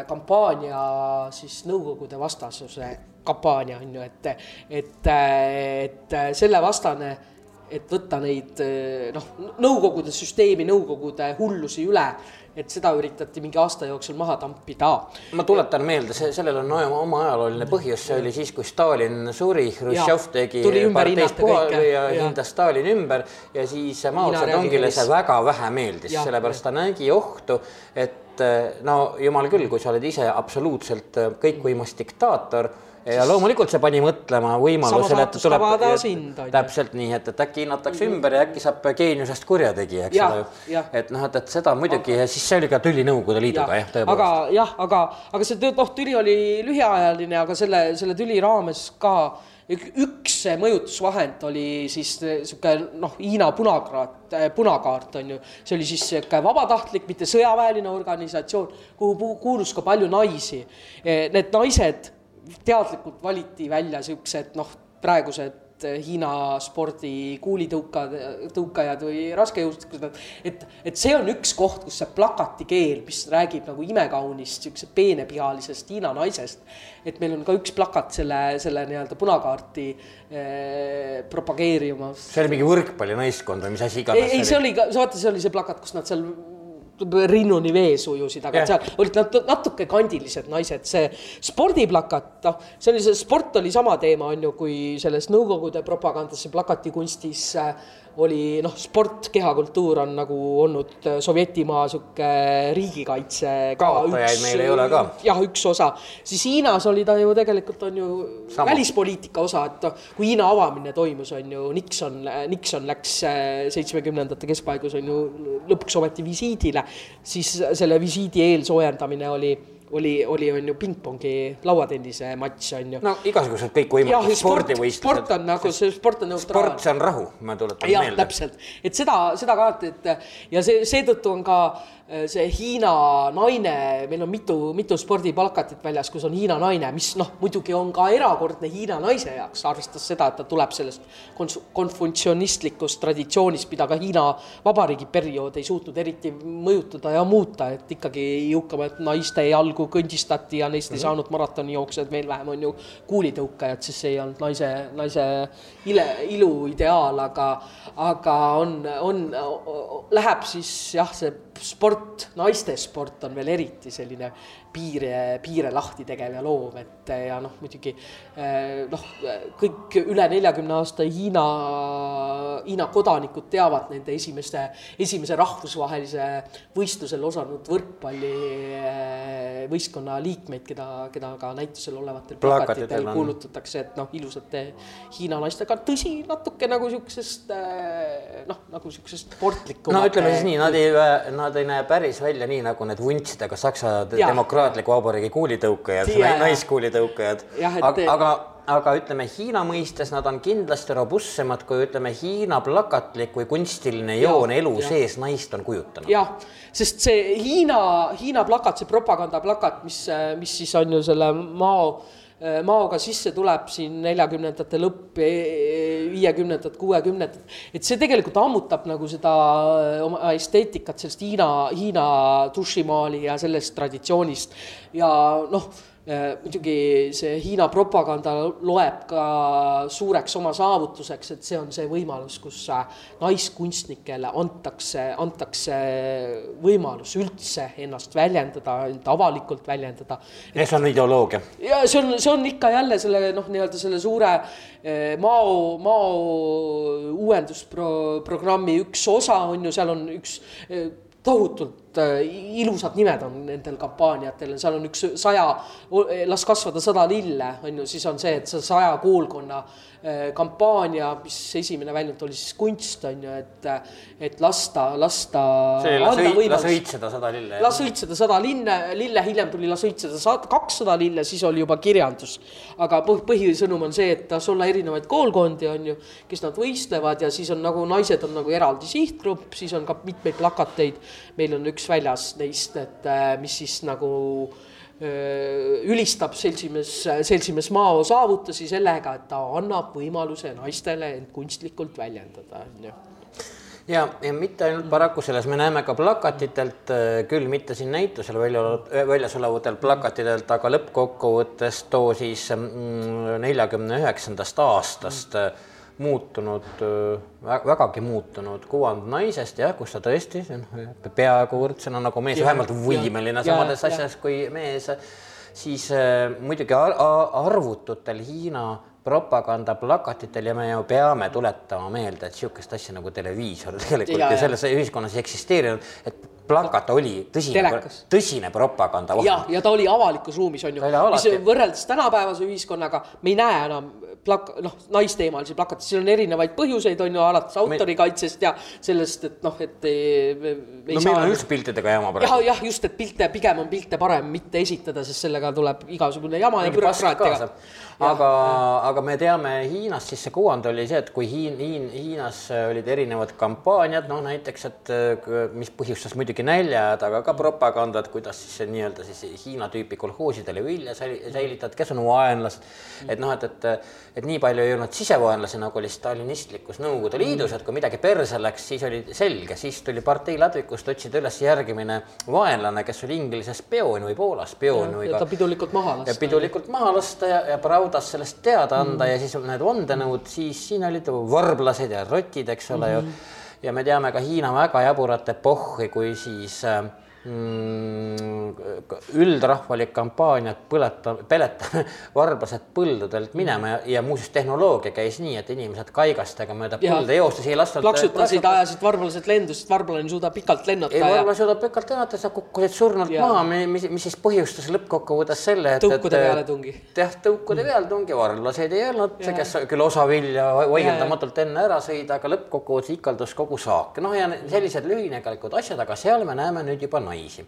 kampaania siis Nõukogude vastasuse kampaania on ju, et, et, et selle vastane, et võtta neid äh, noh, Nõukogude süsteemi, Nõukogude hullusi üle, et seda üritati mingi aasta jooksul maha tampida. Ma tuletan meelde, see, sellel on oma- oma ajalooline põhjus, see oli siis, kui Stalin suri, Hruštšov tegi parteist kõike, ja jah. hindas Stalini ümber ja siis Mao Zedongile see väga vähe meeldis, sellepärast ta nägi ohtu, et no jumal küll, kui sa oled ise absoluutselt kõikvõimas diktaator ja loomulikult see pani mõtlema võimalusele, et tuleb sind, täpselt nii, et, et äkki hinnatakse ümber ja äkki saab geeniusest kurjategija, eks Jah, ole jah. ju. et noh, et, et seda muidugi ja siis see oli ka tüli Nõukogude Liiduga jah, aga tõepoolest. jah, aga, aga see noh, tüli oli lühiajaline, aga selle, selle tüli raames ka üks mõjutusvahend oli siis sihuke noh, Hiina punakaart, punakaart on ju, see oli siis sihuke vabatahtlik, mitte sõjaväeline organisatsioon, kuhu kuulus ka palju naisi. Need naised teadlikult valiti välja siuksed noh, praegused Hiina spordi kuulitõukad, tõukajad või raskejõustikused, et, et see on üks koht, kus see plakatikeel, mis räägib nagu imekaunist siukse peenepealisest Hiina naisest, et meil on ka üks plakat selle, selle nii-öelda punakaarti eh, propageerimas. see oli mingi võrkpallinaiskond või mis asi iganes ei, see oli ka, vaata, see oli see plakat, kus nad seal rinnuni vees ujusid, aga Jah. seal olid nad natuke kandilised naised, see spordiplakat, noh, see oli see sport oli sama teema, on ju, kui selles Nõukogude propagandas ja plakatikunstis äh, oli noh, sport, kehakultuur on nagu olnud äh, Sovjetimaa sihuke riigikaitse ka Kaotajaid meil ei ole ka. jah, üks osa, siis Hiinas oli ta ju tegelikult on ju Sama. välispoliitika osa, et noh, kui Hiina avamine toimus, on ju Nixon, Nixon läks äh, seitsmekümnendate keskpaigus on ju lõpuks ometi visiidile, siis selle visiidi eelsoojendamine oli, oli, oli on ju pingpongi lauatennise matš on ju. no igasugused jah, kõikvõimalikud sport, sport spordivõistlused. on nagu see sport on neutraalne sport, see on rahu, ma tuletan jah, meelde. täpselt, et seda, seda ka, et ja see seetõttu on ka äh, see Hiina naine, meil on mitu, mitu spordiplakatit väljas, kus on Hiina naine, mis noh, muidugi on ka erakordne Hiina naise jaoks, arvestades seda, et ta tuleb sellest konf- konfutsionistlikust traditsioonist, mida ka Hiina Vabariigi periood ei suutnud eriti mõjutada ja muuta, et ikkagi jõukamad naiste jalgu kõndistati ja neist ei saanud maratonijooksjad, veel vähem on ju kuulitõukajad, siis see ei olnud naise, naise ile, ilu ideaal, aga, aga on, on, läheb siis jah, see sport, naiste sport on veel eriti selline piire, piire lahti tegev ja loov, et ja noh, muidugi noh, kõik üle neljakümne aasta Hiina, Hiina kodanikud teavad nende esimeste, esimese rahvusvahelise võistlusel osalenud võrkpallivõistkonna liikmeid, keda, keda ka näitusel olevatel plakatitel kuulutatakse, et noh, ilusate Hiina naistega, tõsi, natuke nagu siuksest noh, nagu siuksest sportlikku. no ütleme siis nii, nad ei, nad ei näe päris välja nii nagu need vuntsidega Saksa demokraatliku vabariigi kuulitõukajad, naiskuulitõukajad. aga, aga aga ütleme Hiina mõistes nad on kindlasti robustsemad kui ütleme Hiina plakatlik või kunstiline joon elu ja. sees naist on kujutanud. jah, sest see Hiina, Hiina plakat, see propagandaplakat, mis, mis siis on ju selle Mao maoga sisse tuleb siin neljakümnendate lõpp, viiekümnendad, kuuekümnendad, et see tegelikult ammutab nagu seda oma esteetikat sellest Hiina, Hiina dušimaali ja sellest traditsioonist. Ja noh Äh, muidugi see Hiina propaganda loeb ka suureks oma saavutuseks, et see on see võimalus, kus naiskunstnikele antakse, antakse võimalus üldse ennast väljendada, end avalikult väljendada. ja see on ideoloogia. ja see on, see on ikka jälle selle noh, nii-öelda selle suure eh, Mao, Mao uuendusprogrammi üks osa on ju, seal on üks tohutult äh, ilusad nimed on nendel kampaaniatel, seal on üks saja, las kasvada sada lille, on ju, siis on see, et see saja koolkonna Äh, kampaania, mis esimene väljund oli siis kunst, on ju, et, et lasta, lasta. las, õi, las õitseda sada lille. las õitseda sada linne, lille, hiljem tuli las õitseda kakssada lille, siis oli juba kirjandus. aga põh, põhisõnum on see, et tas olla erinevaid koolkondi, on ju, kes nad võistlevad ja siis on nagu naised on nagu eraldi sihtgrupp, siis on ka mitmeid plakateid. meil on üks väljas neist, et äh, mis siis nagu ülistab seltsimees, seltsimees Mao saavutusi sellega, et ta annab võimaluse naistele end kunstlikult väljendada, on ju. Ja, ja mitte ainult paraku selles, me näeme ka plakatitelt, küll mitte siin näitusel välja, väljas olevatel plakatitelt, aga lõppkokkuvõttes too siis mm, neljakümne üheksandast aastast mm muutunud, vägagi muutunud kuvand naisest jah, kus ta tõesti peaaegu võrdsena nagu mees, vähemalt võimeline samades ja. kui mees, siis äh, muidugi ar arvututel Hiina propagandaplakatitel ja me ju peame tuletama meelde, et niisugust asja nagu televiisor tegelikult ja, selles ühiskonnas ei eksisteerinud, et plakat oli tõsine, tõsine propaganda. ja, ja ta oli avalikus ruumis on ju, mis võrreldes tänapäevase ühiskonnaga me ei näe enam plak-, noh, naisteemalisi plakateid, siin on erinevaid põhjuseid, on ju, alates autorikaitsest ja sellest, et noh, et me, me no meil on üldse piltidega jama praegu. jah, jah, just, et pilte, pigem on pilte parem mitte esitada, sest sellega tuleb igasugune jama ja bürokraatia. aga, aga me teame Hiinast, siis see kuvand oli see, et kui Hiin, Hiin, Hiinas olid erinevad kampaaniad, noh näiteks, et mis põhjustas muidugi näljad, aga ka propagandat, kuidas siis nii-öelda siis Hiina tüüpi kolhoosidele vilja säilitad, kes on vaenlased. et noh, et, et, et nii palju ei olnud sisevaenlasi, nagu oli stalinistlikus Nõukogude Liidus, et kui midagi perse läks, siis oli selge, siis tuli partei ladvikust otsida üles järgmine vaenlane, kes oli Inglise spioon või Poola spioon või ka. ta pidulikult maha lasta. pidulikult maha lasta ja, ja Brau loodas sellest teada anda mm. ja siis need vandenõud, siis siin olid varblased ja rotid, eks ole ju mm. -hmm. Ja me teame ka Hiina väga jaburat epohhi, kui siis äh, üldrahvalik kampaania, põleta, peletame varblased põldudelt minema ja, ja muuseas tehnoloogia käis nii, et inimesed kaigastega mööda põlde joostes ei lasknud. plaksutasid, ajasid varblased lendu, sest varblane ei suuda pikalt lennata. ei, varblane suudab pikalt lennata, sa kukkusid surnult ja. maha, mis, mis siis põhjustas lõppkokkuvõttes selle, et. tõukude pealetungi. jah, tõukude pealetungi, varblaseid ei olnud, kes küll osa vilja vaieldamatult enne ära sõida, aga lõppkokkuvõttes ikaldus kogu saak. noh, ja sellised lühinägelikud asjad, aga seal me näeme nüüd juba naisi.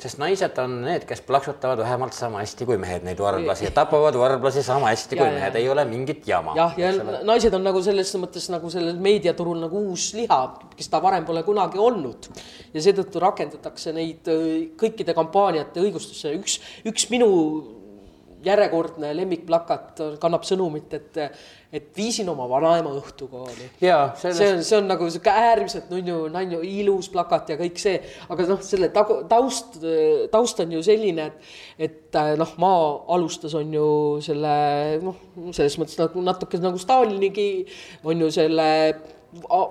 sest naised on need, kes plaksutavad vähemalt sama hästi kui mehed neid varblasi ja tapavad varblasi sama hästi ja, kui mehed, ei ole mingit jama. jah, ja, ja naised on nagu selles mõttes nagu sellel meediaturul nagu uus liha, kes ta varem pole kunagi olnud. ja seetõttu rakendatakse neid kõikide kampaaniate õigustusse, üks, üks minu järjekordne lemmikplakat kannab sõnumit, et, et viisin oma vanaema õhtukooli. jaa, see on, see on nagu sihuke äärmiselt nunnu, nunnu ilus plakat ja kõik see, aga noh, selle tagu, taust, taust on ju selline, et, et noh, maa alustas, on ju selle noh, selles mõttes nagu natuke nagu Stalinigi on ju selle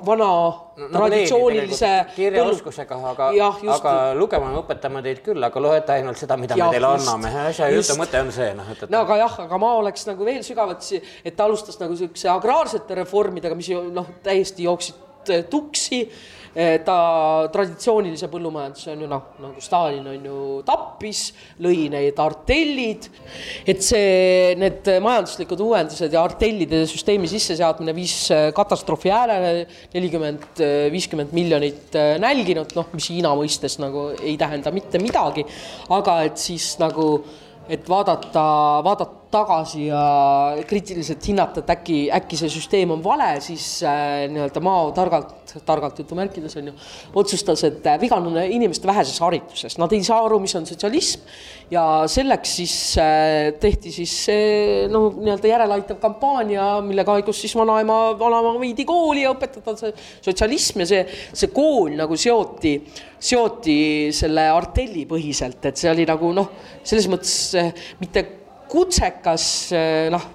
vana no, traditsioonilise kirjaoskusega, aga, aga lugema me õpetame teid küll, aga loete ainult seda, mida ja, me teile just, anname. asja jutu mõte on see, noh, et, et. no aga jah, aga ma oleks nagu veel sügavuti, et ta alustas nagu siukse agraarsete reformidega, mis noh, täiesti jooksid tuksi ta traditsioonilise põllumajanduse on ju noh, nagu Stalin on ju tappis, lõi need artellid, et see, need majanduslikud uuendused ja artellide süsteemi sisseseadmine viis katastroofi äärele, nelikümmend, viiskümmend miljonit nälginut, noh, mis Hiina mõistes nagu ei tähenda mitte midagi, aga et siis nagu et vaadata, vaadata tagasi ja kriitiliselt hinnata, et äkki, äkki see süsteem on vale, siis äh, nii-öelda Mao targalt, targalt jutumärkides on ju, otsustas, et äh, viga on inimeste väheses harituses, nad ei saa aru, mis on sotsialism ja selleks siis äh, tehti siis see no nii-öelda järeleaitav kampaania, mille käigus siis vanaema, vanaema viidi kooli ja õpetada see sotsialism ja see, see kool nagu seoti, seoti selle artelli põhiselt, et see oli nagu noh, selles mõttes mitte kutsekas noh,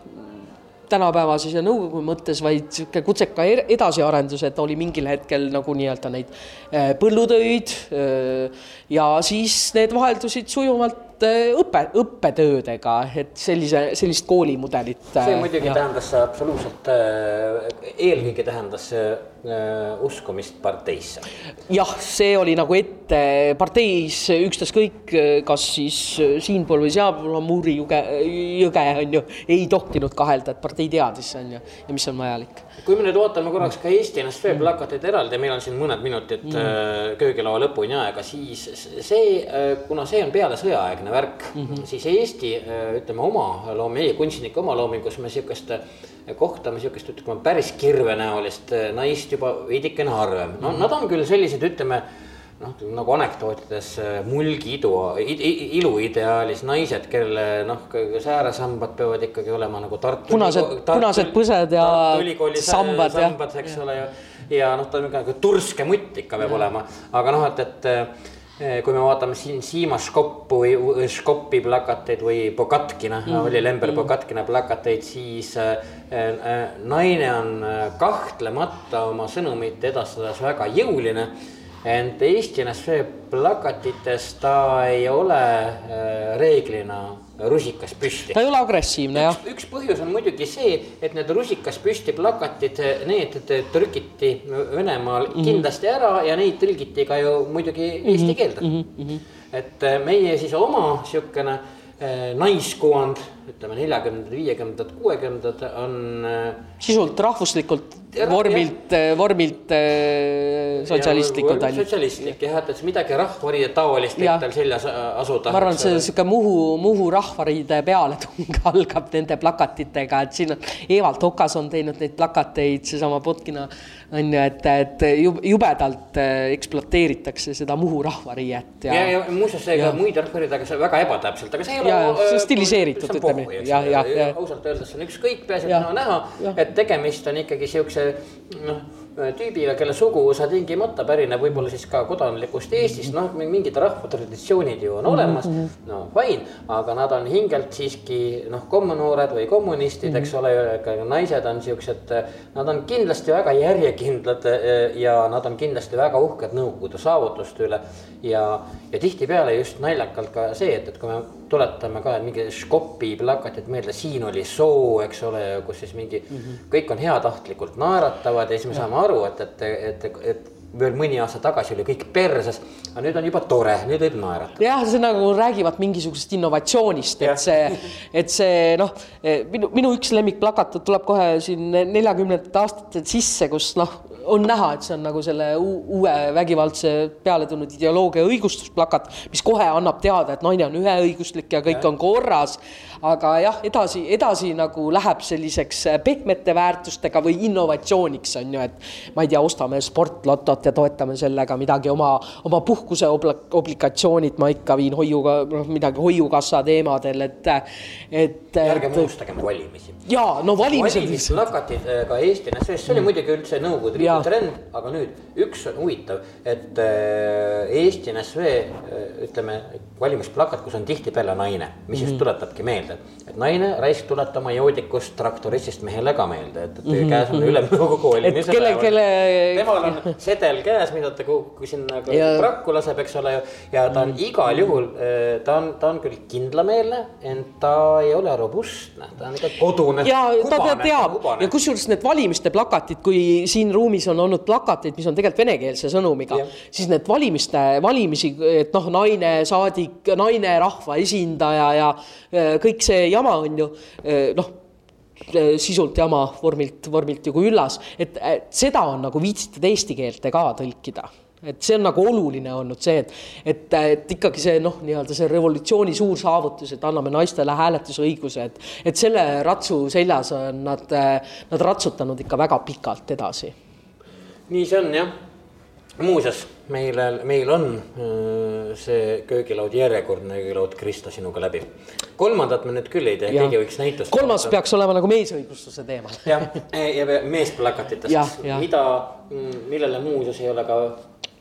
tänapäevase ja nõukogu mõttes, vaid niisugune kutseka er-, edasiarendus, et oli mingil hetkel nagu nii-öelda neid eh, põllutöid eh, ja siis need vaheldusid sujuvalt eh, õppe, õppetöödega, et sellise, sellist koolimudelit. see muidugi ja. tähendas absoluutselt, eelkõige tähendas see uskumist parteisse? jah, see oli nagu ette parteis ükstaskõik, kas siis siinpool või sealpool Amuri jõge, jõge on ju, ei tohtinud kahelda, et partei teadis, on ju, ja mis on vajalik. kui me nüüd vaatame korraks ka Eesti NSV plakateid eraldi, meil on siin mõned minutid mm. Äh, köögilaua lõpuni aega, siis see, äh, kuna see on peale sõjaaegne värk mm, -hmm. siis Eesti ütleme oma loom, meie kunstnike omaloomingus me sihukest kohtame sihukest, ütleme päris kirvenäolist äh, naist juba veidikene harvem. no nad on küll sellised, ütleme noh, nagu anekdootides äh, mulgiidu, iluideaalis naised, kelle noh, sääresambad peavad ikkagi olema nagu Tartu. punased, punased põsed ja sambad, sambad, eks ole, ja, ja noh, ta on nagu turske mutt ikka peab ja. olema, aga noh, et, et Eh, kui me vaatame siin Siima Škoppu või Škopi plakateid või Bokatkina mm, -hmm. oli Lember mm. Bokatkina plakateid, siis äh, naine on kahtlemata oma sõnumit edastades väga jõuline ent Eesti NSV plakatites ta ei ole reeglina rusikas püsti. ta ei ole agressiivne jah. üks põhjus on muidugi see, et need rusikas püsti plakatid, need trükiti Venemaal mm -hmm. kindlasti ära ja neid tõlgiti ka ju muidugi mm -hmm. eesti keelde mm. -hmm. et meie siis oma sihukene äh, naiskuvand, ütleme neljakümnendad, viiekümnendad, kuuekümnendad on. sisult rahvuslikult vormilt, vormilt äh, sotsialistlikud on. sotsialistlik jah, et midagi rahvariide taolist võib tal seljas asuda. ma arvan, et see sihuke Muhu, Muhu rahvariide pealetung algab nende plakatitega, et siin on Evald Okas on teinud neid plakateid, seesama Potkina on ju, et, et jubedalt äh, ekspluateeritakse seda Muhu rahvariiet. ja, ja, ja muuseas, ega muid rahvariide, aga see väga ebatäpselt, aga see ei ole. stiliseeritud, ütleme. Jah, jah, jah. ausalt öeldes on ükskõik, peaasi, et näha, näha, et tegemist on ikkagi siukse noh tüübiga, kelle suguvõsa tingimata pärineb võib-olla siis ka kodanlikust Eestist, noh, mingid rahvatraditsioonid ju on olemas, mhm. no fine, aga nad on hingelt siiski noh, kommunoored või kommunistid, eks ole, ka naised on siuksed, nad on kindlasti väga järjekindlad eh, ja nad on kindlasti väga uhked Nõukogude saavutuste üle. ja, ja tihtipeale just naljakalt ka see, et, et kui me tuletame ka mingi Škopi plakatid meelde, siin oli soo, eks ole, kus siis mingi mm, -hmm. kõik on heatahtlikult naeratavad ja siis me saame aru, et, et, et, et veel mõni aasta tagasi oli kõik perses, aga nüüd on juba tore, nüüd võib naerata. jah, see nagu räägivad mingisugusest innovatsioonist, et see, et see noh, minu, minu üks lemmikplakat tuleb kohe siin neljakümnendate aastate sisse, kus noh on näha, et see on nagu selle uue vägivaldse peale tulnud ideoloogia õigustusplakat, mis kohe annab teada, et naine on üheõiguslik ja kõik ja. on korras. Aga jah, edasi, edasi nagu läheb selliseks pehmete väärtustega või innovatsiooniks on ju, et ma ei tea, ostame sportlotot ja toetame sellega midagi oma, oma puhkuse obligatsioonid ma ikka viin hoiuga, noh midagi hoiukassa teemadel, et, et. ärgem unustagem valimisi. ja no valimised. valimisplakatid äh, ka Eesti NSV-s, see oli mm. muidugi üldse Nõukogude Liidu trend, aga nüüd üks on huvitav, et äh, Eesti NSV ütleme valimisplakat, kus on tihtipeale naine, mis just mhm. tuletabki meelde, et naine raisk tuletab oma joodikust traktoristist mehele ka meelde, et, et mm -hmm. käes on ülemnõukogu valimise kelle, kelle. temal on sedel käes, mida ta kui sinna ja... prakku laseb, eks ole ju. ja ta on mm -hmm. igal juhul, eh, ta on, ta on küll kindlameelne, ent ta ei ole robustne, ta on ikka kodune. ja kubane, ta teab ja kusjuures need valimiste plakatid, kui siin ruumis on olnud plakatid, mis on tegelikult venekeelse sõnumiga, siis need valimiste, valimisi, et noh, naine, saadik, naine, rahvaesindaja ja eh, kõik see jama on ju eh, noh sisult jama, vormilt, vormilt ju kui üllas, et seda on nagu viitsitud eesti keelde ka tõlkida et see on nagu oluline olnud see, et, et, et ikkagi see noh, nii-öelda see revolutsiooni suur saavutus, et anname naistele hääletusõiguse, et, et selle ratsu seljas on nad, nad ratsutanud ikka väga pikalt edasi. nii see on jah muuseas, meil, meil on äh, see köögilaud, järjekordne köögilaud Krista sinuga läbi. kolmandat me nüüd küll ei tee, keegi võiks näitust. kolmas vaadata. peaks olema nagu meesõigustuse teemal. jah, ja meesplakatitest, mida, mm, millele muuseas ei ole ka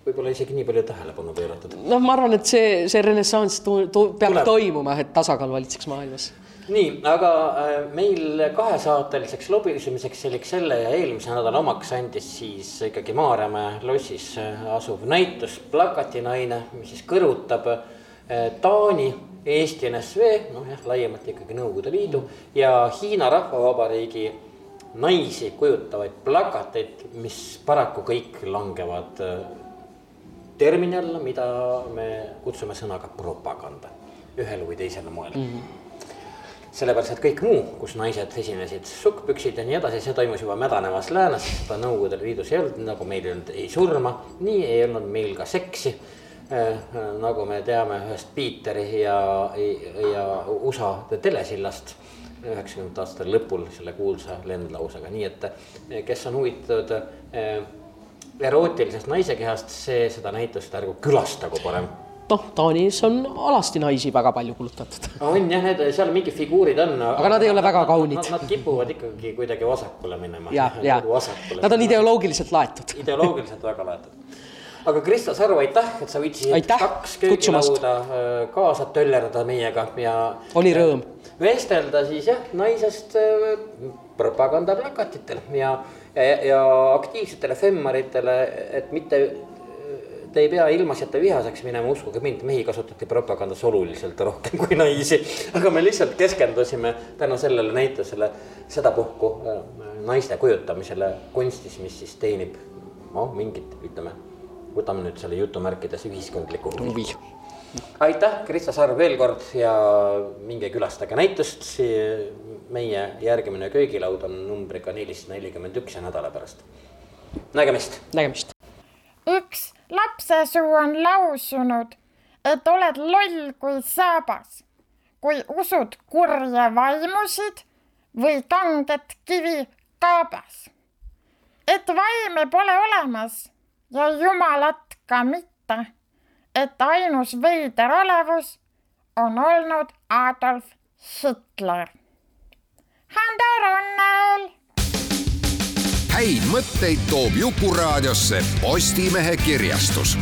võib-olla isegi nii palju tähelepanu pööratud. noh, ma arvan, et see, see renessanss peab Tuleb. toimuma, et tasakaal valitseks maailmas nii, aga äh, meil kahesaateliseks lobisemiseks selliks selle ja eelmise nädala omaks andis siis ikkagi Maarjamäe lossis äh, asuv näitus Plakatinaine, mis siis kõrvutab äh, Taani, Eesti NSV, noh jah, laiemalt ikkagi Nõukogude Liidu ja Hiina Rahvavabariigi naisi kujutavaid plakateid, mis paraku kõik langevad termini alla, mida me kutsume sõnaga propaganda ühel või teisel moel mm. -hmm sellepärast, et kõik muu, kus naised esinesid, sukkpüksid ja nii edasi, see toimus juba mädanevas läänes, seda Nõukogude Liidus ei olnud, nagu meil ei olnud ei surma, nii ei olnud meil ka seksi äh,. nagu me teame ühest Piiteri ja, ja USA telesillast üheksakümnendate aastate lõpul selle kuulsa lendlausega, nii et kes on huvitatud äh, erootilisest naisekehast, see seda näitust ärgu külastagu parem noh, Taanis on alasti naisi väga palju kulutatud. on jah, need seal mingid figuurid on. aga nad ei ole väga kaunid. Nad kipuvad ikkagi kuidagi vasakule minema. ja, ja nad on ideoloogiliselt laetud. ideoloogiliselt väga laetud. aga Krista Saru, aitäh, et sa võtsid kaks köögilauda äh, kaasa töllerdada meiega ja. oli rõõm. vestelda siis jah, naisest äh, propagandaplakatitel ja, ja, ja aktiivsetele femmaritele, et mitte Te ei pea ilmaasjata vihaseks minema, uskuge mind, mehi kasutati propagandas oluliselt rohkem kui naisi. aga me lihtsalt keskendusime tänu sellele näitusele sedapuhku äh, naiste kujutamisele kunstis, mis siis teenib noh, mingit, ütleme, võtame nüüd selle jutumärkides ühiskondlikku huvi. aitäh, Krista Sarv veel kord ja minge külastage näitust. meie järgmine köögilaud on numbriga nelisada nelikümmend üks ja nädala pärast. nägemist. nägemist. üks lapsesuu on lausunud, et oled loll kui saabas, kui usud kurje vaimusid või kanget kivi kaabas. et vaime pole olemas ja jumalat ka mitte, et ainus veider olevus on olnud Adolf Hitler. Hando Runnel häid mõtteid toob Jukuraadiosse Postimehe kirjastus